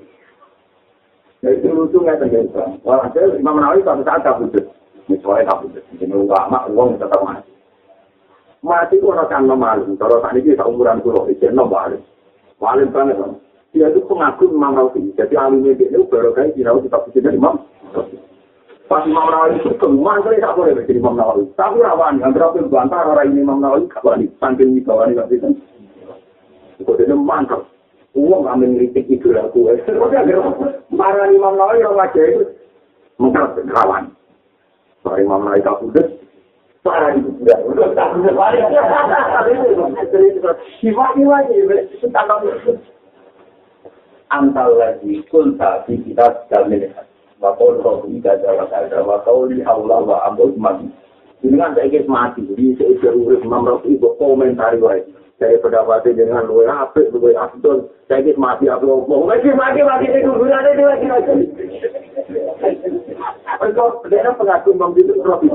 Jadi lucu nggak terjadi. Wah, Imam Nawawi satu saat tak butuh. Misalnya bisa jadi ulama uang tetap mati. Mati itu orang kan malu. Kalau saat ini umuran pulau. Itu enam malu. Malu banget kan dia itu pengagum Imam Rafi jadi alimnya dia itu baru kayak kita kita bisa Imam pas Imam Nawawi itu kemana kali tak boleh jadi Imam Nawawi tapi rawan yang berapa bantah orang ini Imam Nawawi kawan saking di bawah ini kan. Kok dia mantap. Uang amin kritik itu aku marah Imam Nawawi orang aja itu. Mungkin rawan Mari. Parah itu tak putus. Mari. Sifat-sifat ini. Antal lagi kulta di kita jamin. Wakau roh ika jawa kada. Wakau li Allah wa ambo mati. Ini kan saya ingin mati. Jadi saya ingin urut Imam Rafi. Komentari wae. Saya pendapatnya dengan luwe apik, luwe abdul. Saya ingin mati apa ngomong. Mati, mati, mati. Itu gunanya itu lagi. Mereka berdua pengaku membidik Rafi.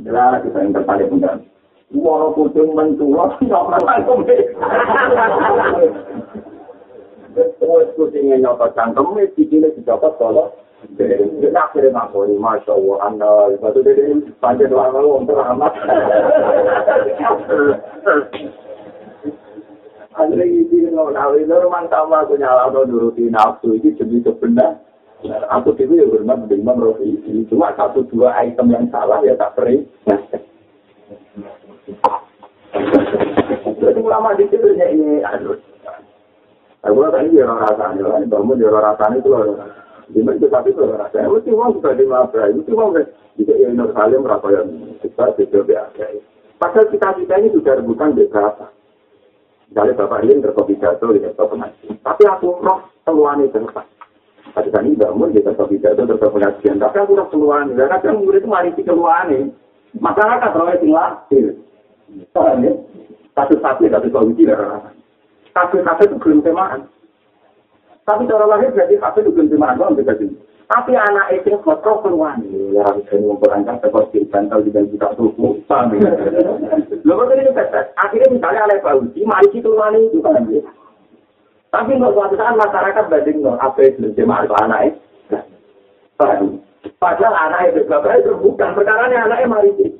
Jelas kita yang terpaling pun Wala kucing menculok, nyokot cangkem. Wes kucingnya nyokot cangkem, cikilnya dicopot kalau Kita akhirnya ngakuri, Masya Allah, Anda, batu dede, panjang lama lu untuk amat. Akhirnya ini, itu mantap aku nyala, nuruti nafsu, ini demi sebenar. Aku itu ya hormat menerima Rofi. Cuma satu dua item yang salah ya tak peri. Jadi ulama di situ ya ini aduh. Aku tadi orang rasanya, kan? Bangun orang rasanya itu loh. Gimana itu tapi itu rasanya. Mesti uang sudah di mana? Mesti kan? Jika yang Nur Salim merasa yang kita tidak biasa. Padahal kita kita ini sudah rebutan di berapa. Misalnya Bapak ini terkopi jatuh, ya, Tapi aku roh keluar itu Tapi kan ini bangun, kita tahu tidak itu tetap pengajian. Tapi aku udah keluar, ya kadang murid itu mari di keluar nih. Masyarakat rawat tinggal. Soalnya, satu-satu tapi kalau uji darah Kafe-kafe itu belum temaan. Tapi cara lahir berarti kafe itu belum temaan, kan bisa Tapi anak itu kotor keluar. Ya, harus ini memperlancar seperti bantal di kita tubuh. Lalu tadi itu akhirnya misalnya oleh Pak Uji, mari kita keluar itu kan. Tapi nggak suatu saat masyarakat banding no, apa itu jemaah itu anak itu. Padahal anak itu bapak itu bukan perkara ini anaknya mari sih.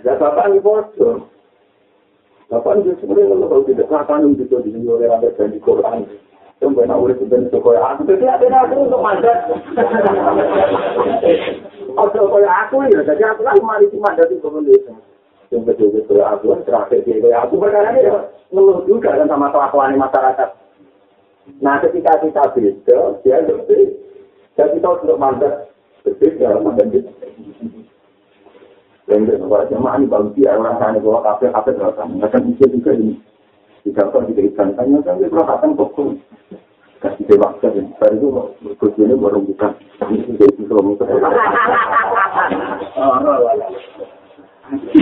Ya bapak ini bodoh. Bapak ini sebenarnya kalau tidak akan itu di sini oleh ada di Quran. Yang benar oleh sebenarnya sekolah aku. Jadi ada aku untuk mandat. Oh, sekolah aku ya. Jadi aku kan mari sih mandat itu pemerintah. Yang betul-betul aku terakhir di aku perkara ini ngeluh juga kan sama kelakuan masyarakat. Nah ketika kita beda, dia lebih dan kita untuk mandat berbeda mandat itu. Dan itu bahwa jemaah ini bagus ya orang sana bahwa kafe kafe terasa akan bisa juga ini. Tidak kok tidak ikan tanya kan dia kasih dewa saja. Baru itu baru bukan. Ini jadi suami itu.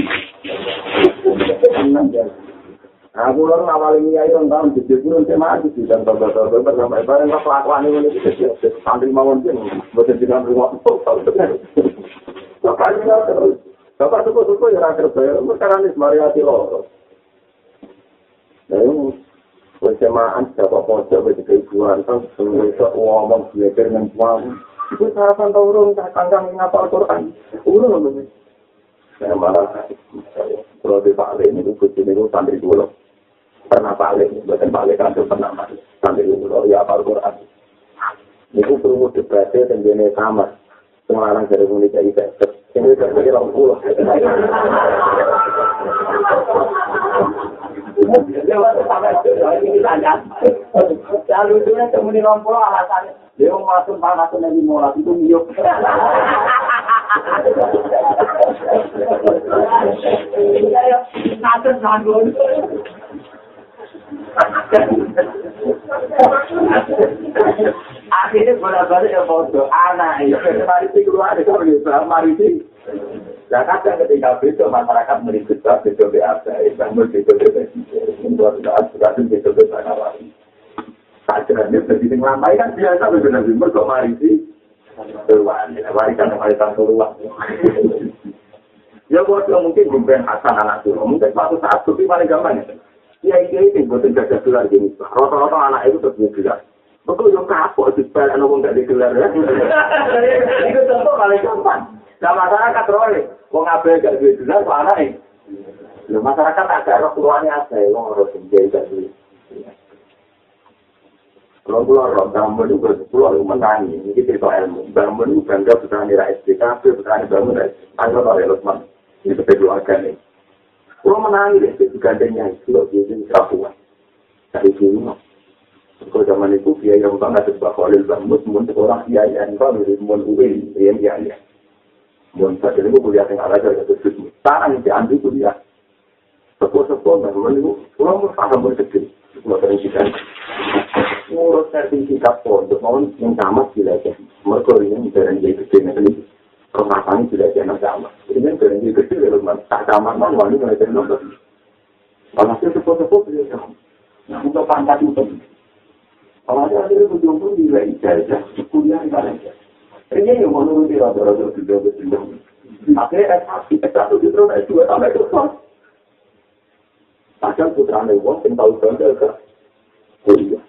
Aku orang awal ini ayo tahun jadi pun saya maju di dan bapak sampai bareng lah pelakuan ini ini santri mawon sih buat jadi rumah. Bapak ini terus bapak suku suku ya rakyat saya sekarang ini variasi loh. Nah ini bersamaan siapa pojok bagi keibuan kan semua itu ngomong belajar dengan suami. Itu sarapan turun kangkang ngapal Quran. Urun loh Saya malah kalau di Pak ini itu kucing itu santri dulu. pernah balik, bukan balik kan pernah mati. Sampai dulu ya apa Quran. Itu perlu debatnya dan jenis kamar. Semua orang dari mulai jadi besok. Ini udah pulau. Lalu itu. Dia mau masuk itu. Akhirnya bolak-balik ya foto anak itu mari sih keluar begitu mari sih. Nah kadang ketika itu masyarakat meribut itu biasa, bangun itu presiden, buat saat sudah itu itu nawari. Kajiannya presiden lama kan biasa benar-benar mereka mari sih. Warisan warisan keluar. Ya buat mungkin bukan Hasan anak dulu, mungkin suatu saat tapi paling gampang ya. Ya iya itu buatan gajah gelar gini. Rata-rata anak itu terus gelar. Betul yang kapok di spell anak pun gak digelar ya. Itu contoh paling gampang. Nah masyarakat roy, wong abe gak duwe gelar anak ini. Masyarakat agak roh keluarnya ada wong harus menjadi gak duwe. Kalau keluar roh, bangun itu keluar menangi. Ini cerita ilmu. Bangun itu bangga putrani rakyat SDKP, putrani bangun rakyat. Tanggal oleh Lutman. Ini kebetulan ini. Kalau menangis itu gandengnya itu loh, dia jadi kerapuan. Dari dulu, kalau zaman itu biaya yang banget sebab kalau bangun mun orang biaya yang kalau dari mun UIN, biaya biaya. Mun saat ini kuliah yang ada jadi sesuatu. Sekarang itu ambil kuliah. Sepuh-sepuh bangun itu, kalau mau paham bersedih, mau terisikan. Ngurus sertifikat pondok, mau yang sama belajar. Mereka ini jarang jadi kecil kemasangan sudah jangan sama. Ini kan berhenti kecil ya, teman. Tak sama man, wali mulai dari nomor. Walhasil sepuh-sepuh beliau tahu. Nah, untuk pangkat itu. Ada akhirnya berjumpa di wilayah ijazah, kuliah di Malaysia. Ini yang menuruti rata-rata sudah berjumpa. Akhirnya S1, S1 justru S2 sampai ke kelas. Padahal putra Newon yang tahu bangga ke kuliah.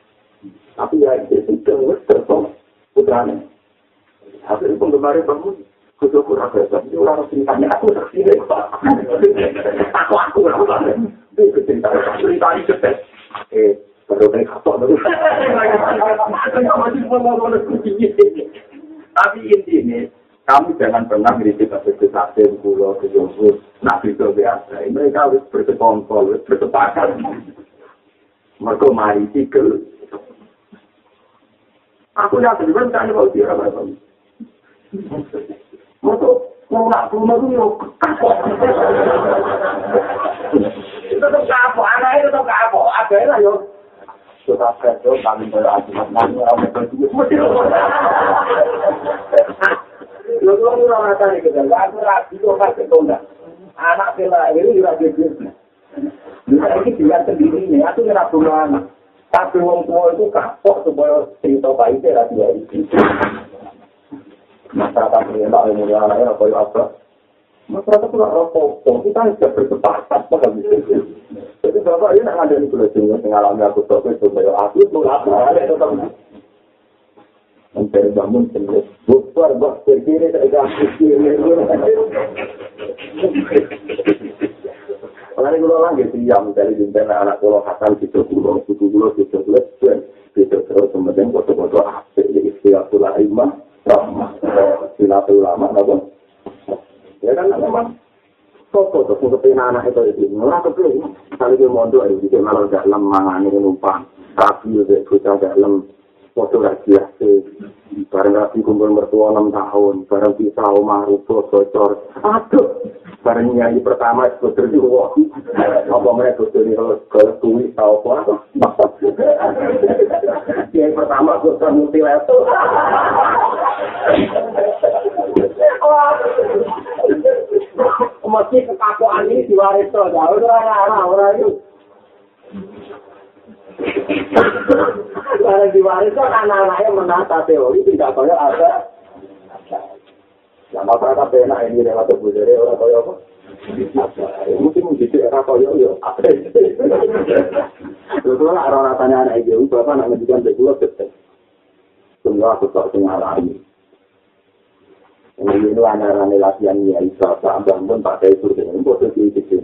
Tapi ya itu sudah tertolak putra Newon. Akhirnya penggemarnya bangun, kudu kurang besar, ini orang ceritanya. Aku saksi deh, aku aku aku itu cerita cerita ini cepat, eh baru naik kapal baru, tapi intinya kamu jangan pernah ngiritik ke sate, pulau, ke jomblo, nabi itu biasa, mereka harus bersekongkol, bersepakat, mereka mari sikil, aku yakin, kan tanya kalau dia apa Moto ngulak rumah itu yo kapok. Itu tuh kapok, anak itu tuh kapok. Ada lah yo. Sudah kerja kami berajimat nanya orang berdua. Mesti lo. Lo tuh orang nata nih kita. Aku rapi tuh kasih tunda. Anak bela ini juga jadi. Bisa ini dia sendiri nih. Aku ngerap rumah anak. Tapi wong tua itu kapok supaya cerita rahasia itu. masyarakat perintah yang mulia anaknya apa yang apa? Masyarakat itu nggak rokok kita tidak bersepakat paham jadi bapak ini ada di pulau Jawa mengalami aku tahu itu supaya aku itu apa ada tetap. Mencari bangun sendiri bukan bos berkiri tidak kiri Ini kalau lagi siam dari bintang anak kalau hasan itu pulau, itu pulau, itu pulau, itu terus kemudian foto-foto asik, istilah pulau imam, rahmah. Silatul ulama, apa? Ya kan memang Sopo tuh untuk anak itu itu nggak kepilih. Kali dia mondok itu dia malah gak lemah ini numpang. Rapi juga kita gak lem. Foto rahasia sih. Barang rapi kumpul mertua enam tahun. Barang pisah omah rupo bocor. Aduh. Bareng nyanyi pertama sebetulnya wah apa mereka sebetulnya kalau tulis tahu apa yang pertama gue multilevel Mesti kekakuan ini diwaris tuh, jauh orang-orang orang itu. Karena diwaris tuh anak-anaknya menata teori tidak kaya ada. Ya masyarakat enak ini relatif budaya orang kaya apa? Mungkin mungkin era kaya ya. Terus lah orang rasanya anak itu, bapak nak ngedikan betul betul. Semua aku tak sengalami. Ini ini anak-anak latihan ya, bangun Pak Daisur, ini posisi itu.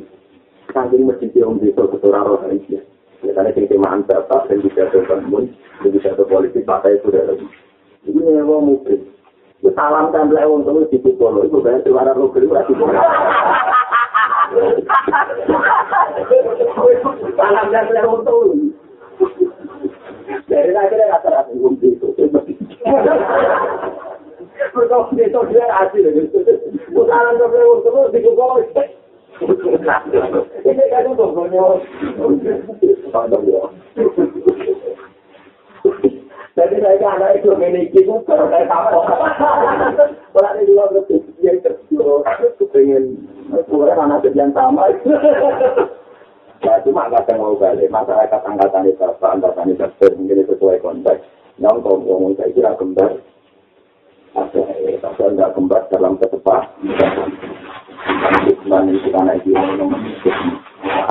Saking masjid yang keturah roh Aisyah. Karena sing temaan bapak, yang bisa bangun, yang bisa politik, Pak Daisur ada lagi. Ini nyewa mungkin. Itu salam template untuk itu di Polo, itu banyak suara kedua di Polo. Salam template untuk Dari akhirnya rata-rata itu. Mereka itu dia hasil. Putaran ke belakang terus di bawah. Ini kan itu punya. Jadi saya kan anak itu memiliki itu. Kalau ada juga betul yang terus aku pengen kurang anak yang sama. Ya cuma kadang mau balik masyarakat angkatan itu angkatan itu mungkin sesuai konteks. Yang kalau ngomong saya kira kembar ada ada nggak kembar dalam ketepat dan itu karena itu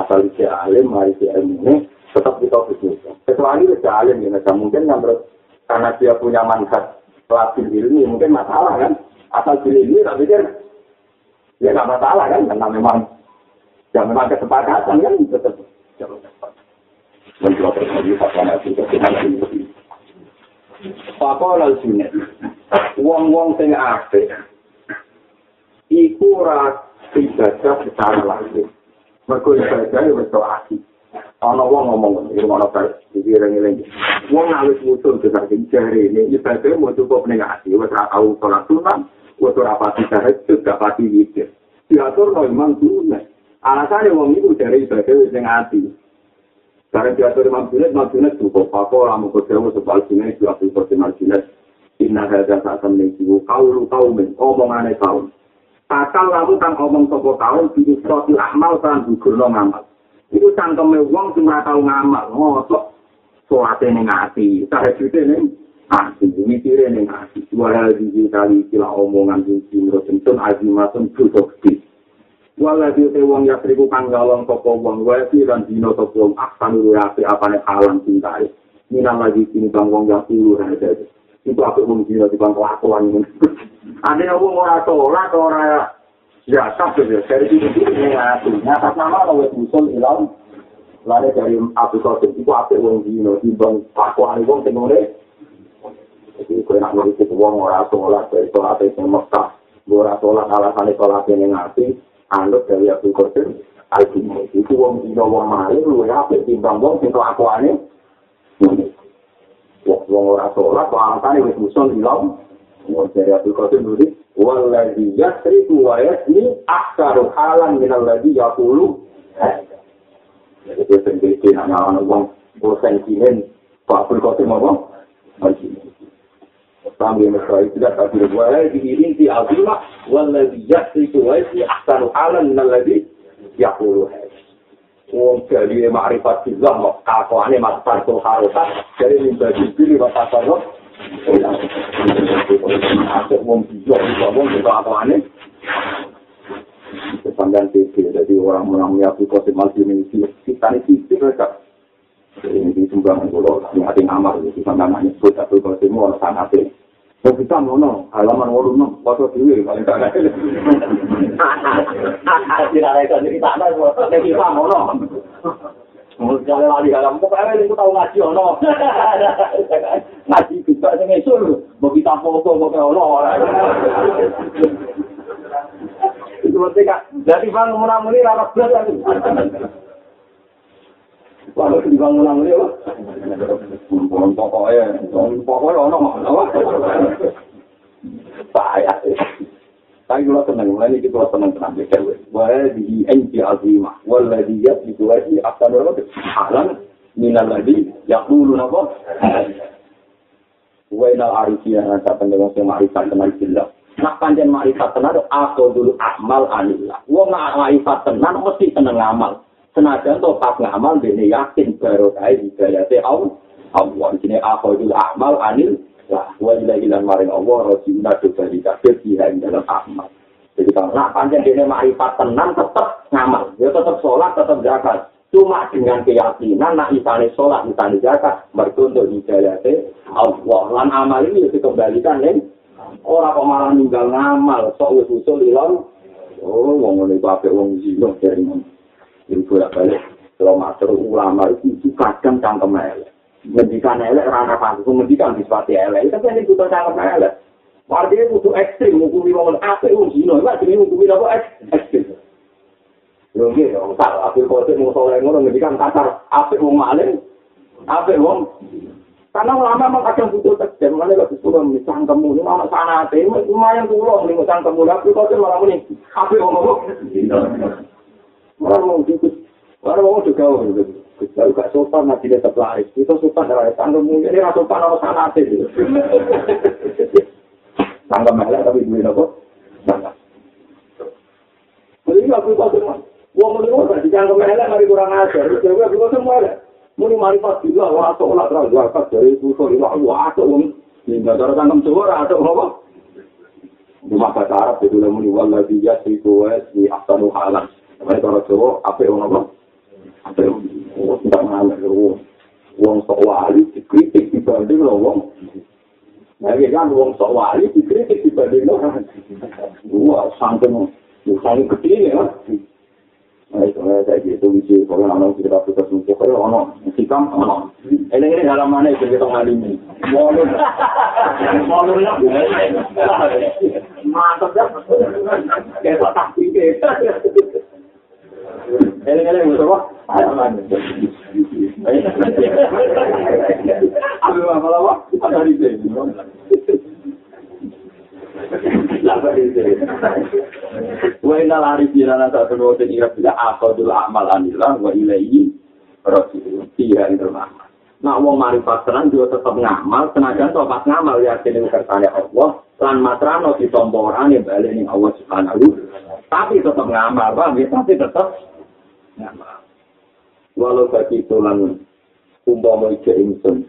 asal dia alim mari dia ini tetap kita bisnis kecuali dia alim ya mungkin yang karena dia punya manfaat pelatih ilmi mungkin masalah kan? Asal pilih ini tapi dia ya nggak masalah kan? Karena memang ya memang kesepakatan kan? Tetap cepat mencoba terjadi fatwa itu ketika Pakola sunnah. Wong-wong sing apik iku ora ibadah secara langsung. Mergo ibadah ya wis asli. Ana wong ngomong ngono kae iki rene Wong awis musuh dengan jare ini ibadah mau cukup ning ati, wis ora tau salat sunat, wis ora pati tahajud, gak pati witir. Diatur kok imam sunat. Alasannya wong itu dari ibadah wis ning ati. Karena diatur Imam Junaid, Imam Junaid cukup. Apa orang mau kerja sebal Junaid, juga aku kerja Imam Junaid. Inna sa'atam nengsiwu, kaulu kaumin, omongannya kaum. Takal lalu kan omong sopo kaum, bidu soti amal kan gugur no ngamal. Itu cangkeme wong cuma tau ngamal, ngosok. Soate neng hati, tahajudnya neng hati, mikirnya neng hati. Dua hari kali kila omongan, menurut tentun azimatun, duduk wala dite wong ya triku kang galong sapa wong wae lan dina sapa wong aksan api apane halang cintai minang lagi sini bang wong ya ada itu aku mung dina di bang kelakuan ada wong ora tolak ora ya tak ya dari itu ini aku nyata nama kalau usul ilang lari dari aku kau itu aku wong dina di bang kelakuan wong tengore jadi kau nak ngurusi wong ora tolak dari tolak dari Mekah ora tolak alasan tolak yang ngerti anut dari Abdul Qadir Al-Jumai. Itu wong dino wong mari lu ya apik timbang wong sing kelakuane. Wong ora salat kok alasan wis muson ilang. Wong dari Abdul Qadir nulis wallazi yasriku wa yasni aksaru halan min alladhi yaqulu. Jadi itu sendiri anak-anak wong bosan kinen Pak Abdul Qadir mau Sambil mesra itu tidak tapi wala di inti azimah wala di yasriku wa yasri ahsanu halan min alladhi yaqulu. Wong jadi ma'rifat mau kakuane mas parto harokat jadi minta dipilih wa tasarruf Kesandaan TV jadi orang menang meyakui kosip malsi ini kita ini sisi mereka ini di sumbangan pulau hati amal di sana nyebut satu kosip mau sangat Ya kita ngono, halaman wolu no, foto dhewe paling gak ada. Tidak ada jadi tak ada, kita ngono. Mau jalan lagi halaman, pokoknya ini tahu ngaji ono. Ngaji bisa sing esul, mau kita foto pokoknya ono. Itu berarti kak, jadi bang murah-murah rapat belas Lalu dibangun lagi ya, pokoknya, pokoknya ono, apa? Saya, tapi kalau seneng, mulai ini kita seneng tenang, wa hadhihi anti azimah wal ladhi yasbiqu wa hi afdalu halan min alladhi yaqulu napa wa inal arifiyah sa pendengar sing marifat tenan billah nak panjen marifat tenan aku dulu amal anillah. Wong marifat tenan mesti seneng amal. Senajan to pas ngamal dene yakin baru kae hidayate Allah. Allah sini aku dulu amal anil lah wa ila ila maring Allah rasuluna do bali kabeh ing dalam amal jadi kalau nak panjen dene marifat tenan tetep ngamal. Ya tetep sholat tetep zakat. Cuma dengan keyakinan nak isane sholat isane zakat mergo untuk hidayate Allah. Lan amal ini dikembalikan nih ora kok malah ninggal ngamal sok wis usul ilang oh wong ngene apik wong zino dari ngono. Iki bolak balik kalau matur ulama itu kadang cangkem elek ngendikan elek ora ana pangku ngendikan disipati elek. Tapi ini butuh cangkem elek. Artinya butuh ekstrim, hukumi wong apik wong zino, itu artinya hukumi apa? Ekstrim. Lho nggih, tak apik kok mau soleh ngono ngendikan kasar, apik wong maling, apik wong Karena ulama memang kadang butuh tegas, makanya kalau disuruh misang kamu, ini mana sana ada, lumayan pulau, ini misang kamu, tapi kau tuh malah ini, apa? Yang ngomong? Orang mau gitu, orang mau juga, kita juga sopan, nanti dia terlaris, itu sopan, dari tanggamu, ini rasa sopan, orang sana ada, gitu. Tanggam melek, tapi duit apa? Tanggam. Jadi aku tuh, Wong mulai mau di jangan melek, mari kurang ajar, jadi aku kau semua ada. muni marifat bila wa atok ora terang zakat dari usul ila wa atok wong hingga cara tangkem suara atok apa rumah kata Arab itu lah muni wala dia si kuwes di ahsanu halan mereka cara Jawa apa yang apa apa yang tidak mengalami wong sok wali dikritik dibanding lo wong Nah, kan wong sok wali dikritik dibanding lo Wah, sangking, sangking gede ya. Nah, itu saya gitu misi kalau anak kita kita semua kalau anak hikam anak ini ini dalam mana itu kita ngalimi mau mau ya mantap ya kayak tak pikir ini musuh apa ada mana Aduh, apa apa? Di sini. Wa inna lari jirana tak terus ira bila akhadul amal anillah wa ilaihi rasul. Iya itu nama. Nak wong marifat tenan juga tetap ngamal, senajan to pas ngamal ya kene kersane Allah, lan matrano ditompo orane bali ning Allah Subhanahu. Tapi tetap ngamal, Pak, tapi tetap. Walau bagi tulan umpama ije insun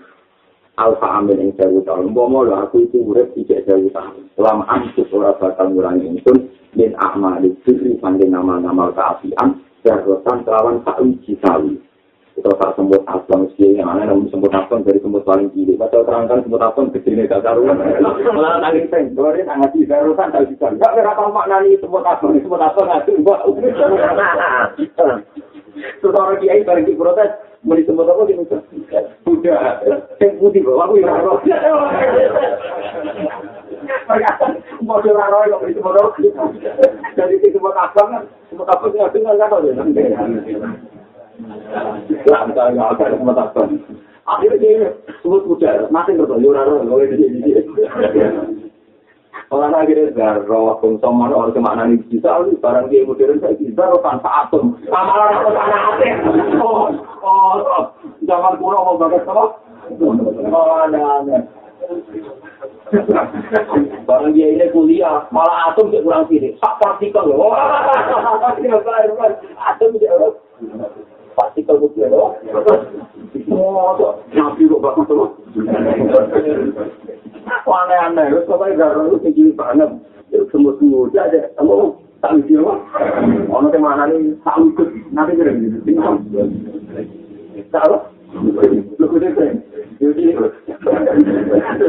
alfa amin yang saya tahu. Umpama lo aku itu urip ije saya tahu. Selama antus ora bakal ngurangi insun min ahmali sirri sangking nama-nama keapian darrotan kelawan tak uji sawi. Itu tak sembuh asam sih yang mana namun sembuh asam dari sembuh paling kiri. Baca terangkan sembuh asam kecil ini gak karuan. Malah seng, dua hari sangat di darrotan tak bisa. Gak berapa maknani sembuh asam, sembuh asam nggak tuh. Terus orang kiai bareng di protes, mau disebut apa gitu? Udah, yang putih bawa aku yang roh. Mau orang roh yang disebut apa? Jadi disebut abang kan, disebut abang nggak dengar kan? Akhirnya dia sebut udah, masih bertanya orang roh, nggak ada Orang akhirnya darah, konsum mana orang kemana barang dia modern saya bisa, tanpa atom. Sama orang apa tanah hati. Oh, oh, jangan kurang mau bagas apa? Oh, aneh-aneh. Barang dia ini kuliah, malah atom dia kurang sini. Sak partikel loh. Atom dia partikel itu loh. Oh, nabi kok bagus tuh. Aku aneh-aneh, terus pokoknya gak itu tinggi banget. Semut-semut aja, kamu tak lucu apa? Ono yang mana nih, tak lucu. Nanti kira gitu, tinggal. Salah? Lu kudu keren. Jadi,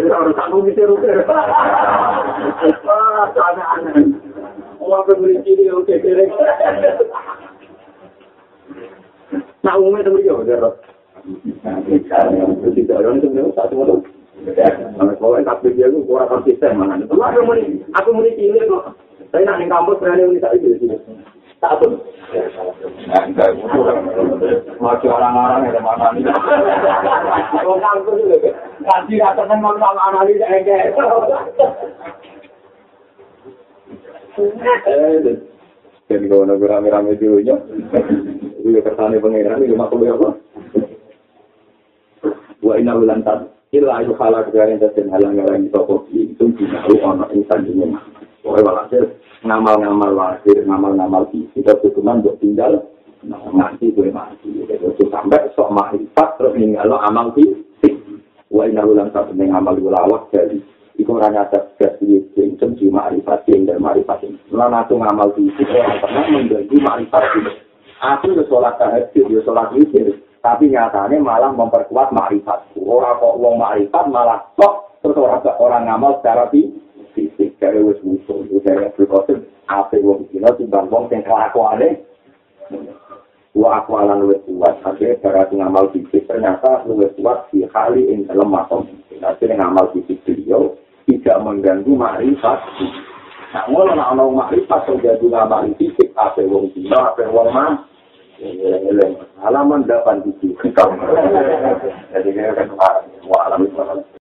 orang sanggup bisa rupiah. Wah, aneh-aneh. Orang pembeli ciri, oke, keren. Nah, umumnya itu beliau, dia roh. Tidak, orang itu beliau, satu motor. Kalau tapi dia itu kurang konsisten mana? Itu aku mau ini kok. Saya nak di kampus berani tak itu sini. Tak pun. Macam orang-orang yang mana ni? Kalau kampus itu, kaji rasa kan mau sama analis enggak. Dan kalau nak rame-rame dulu nya, itu kersane pengiran itu makhluk apa? Wa inna ulantan illa ayu halak dari yang halang halang toko itu dinahu ono insan ini. Pokoknya walhasil ngamal-ngamal lahir, ngamal-ngamal isi, kita hukuman untuk tinggal mati gue mati. Jadi sampai sok mahrifat terus ninggal amal fisik. Wa inna ulantan yang amal ulawak jadi iku ora nyadar dadi sing di marifat sing dan marifat sing lan aku ngamal di situ pernah menjadi marifat itu aku yo salat tahajud yo salat witir tapi nyatanya malah memperkuat marifat ora kok wong marifat malah kok terus orang orang ngamal secara fisik. Dari wis musuh itu dari berkosen apa wong dino timbang wong sing kelakuane. Wa aku alan wis kuat akhirnya cara ngamal fisik ternyata wis kuat di kali ing dalam makom. Akhirnya ngamal fisik beliau tidak mengganggu makrifat. Nah, ngono nak ana makrifat terjadi ngamal fisik apa wong dina apa wong man. Halaman 8 di situ. Jadi kan wa alam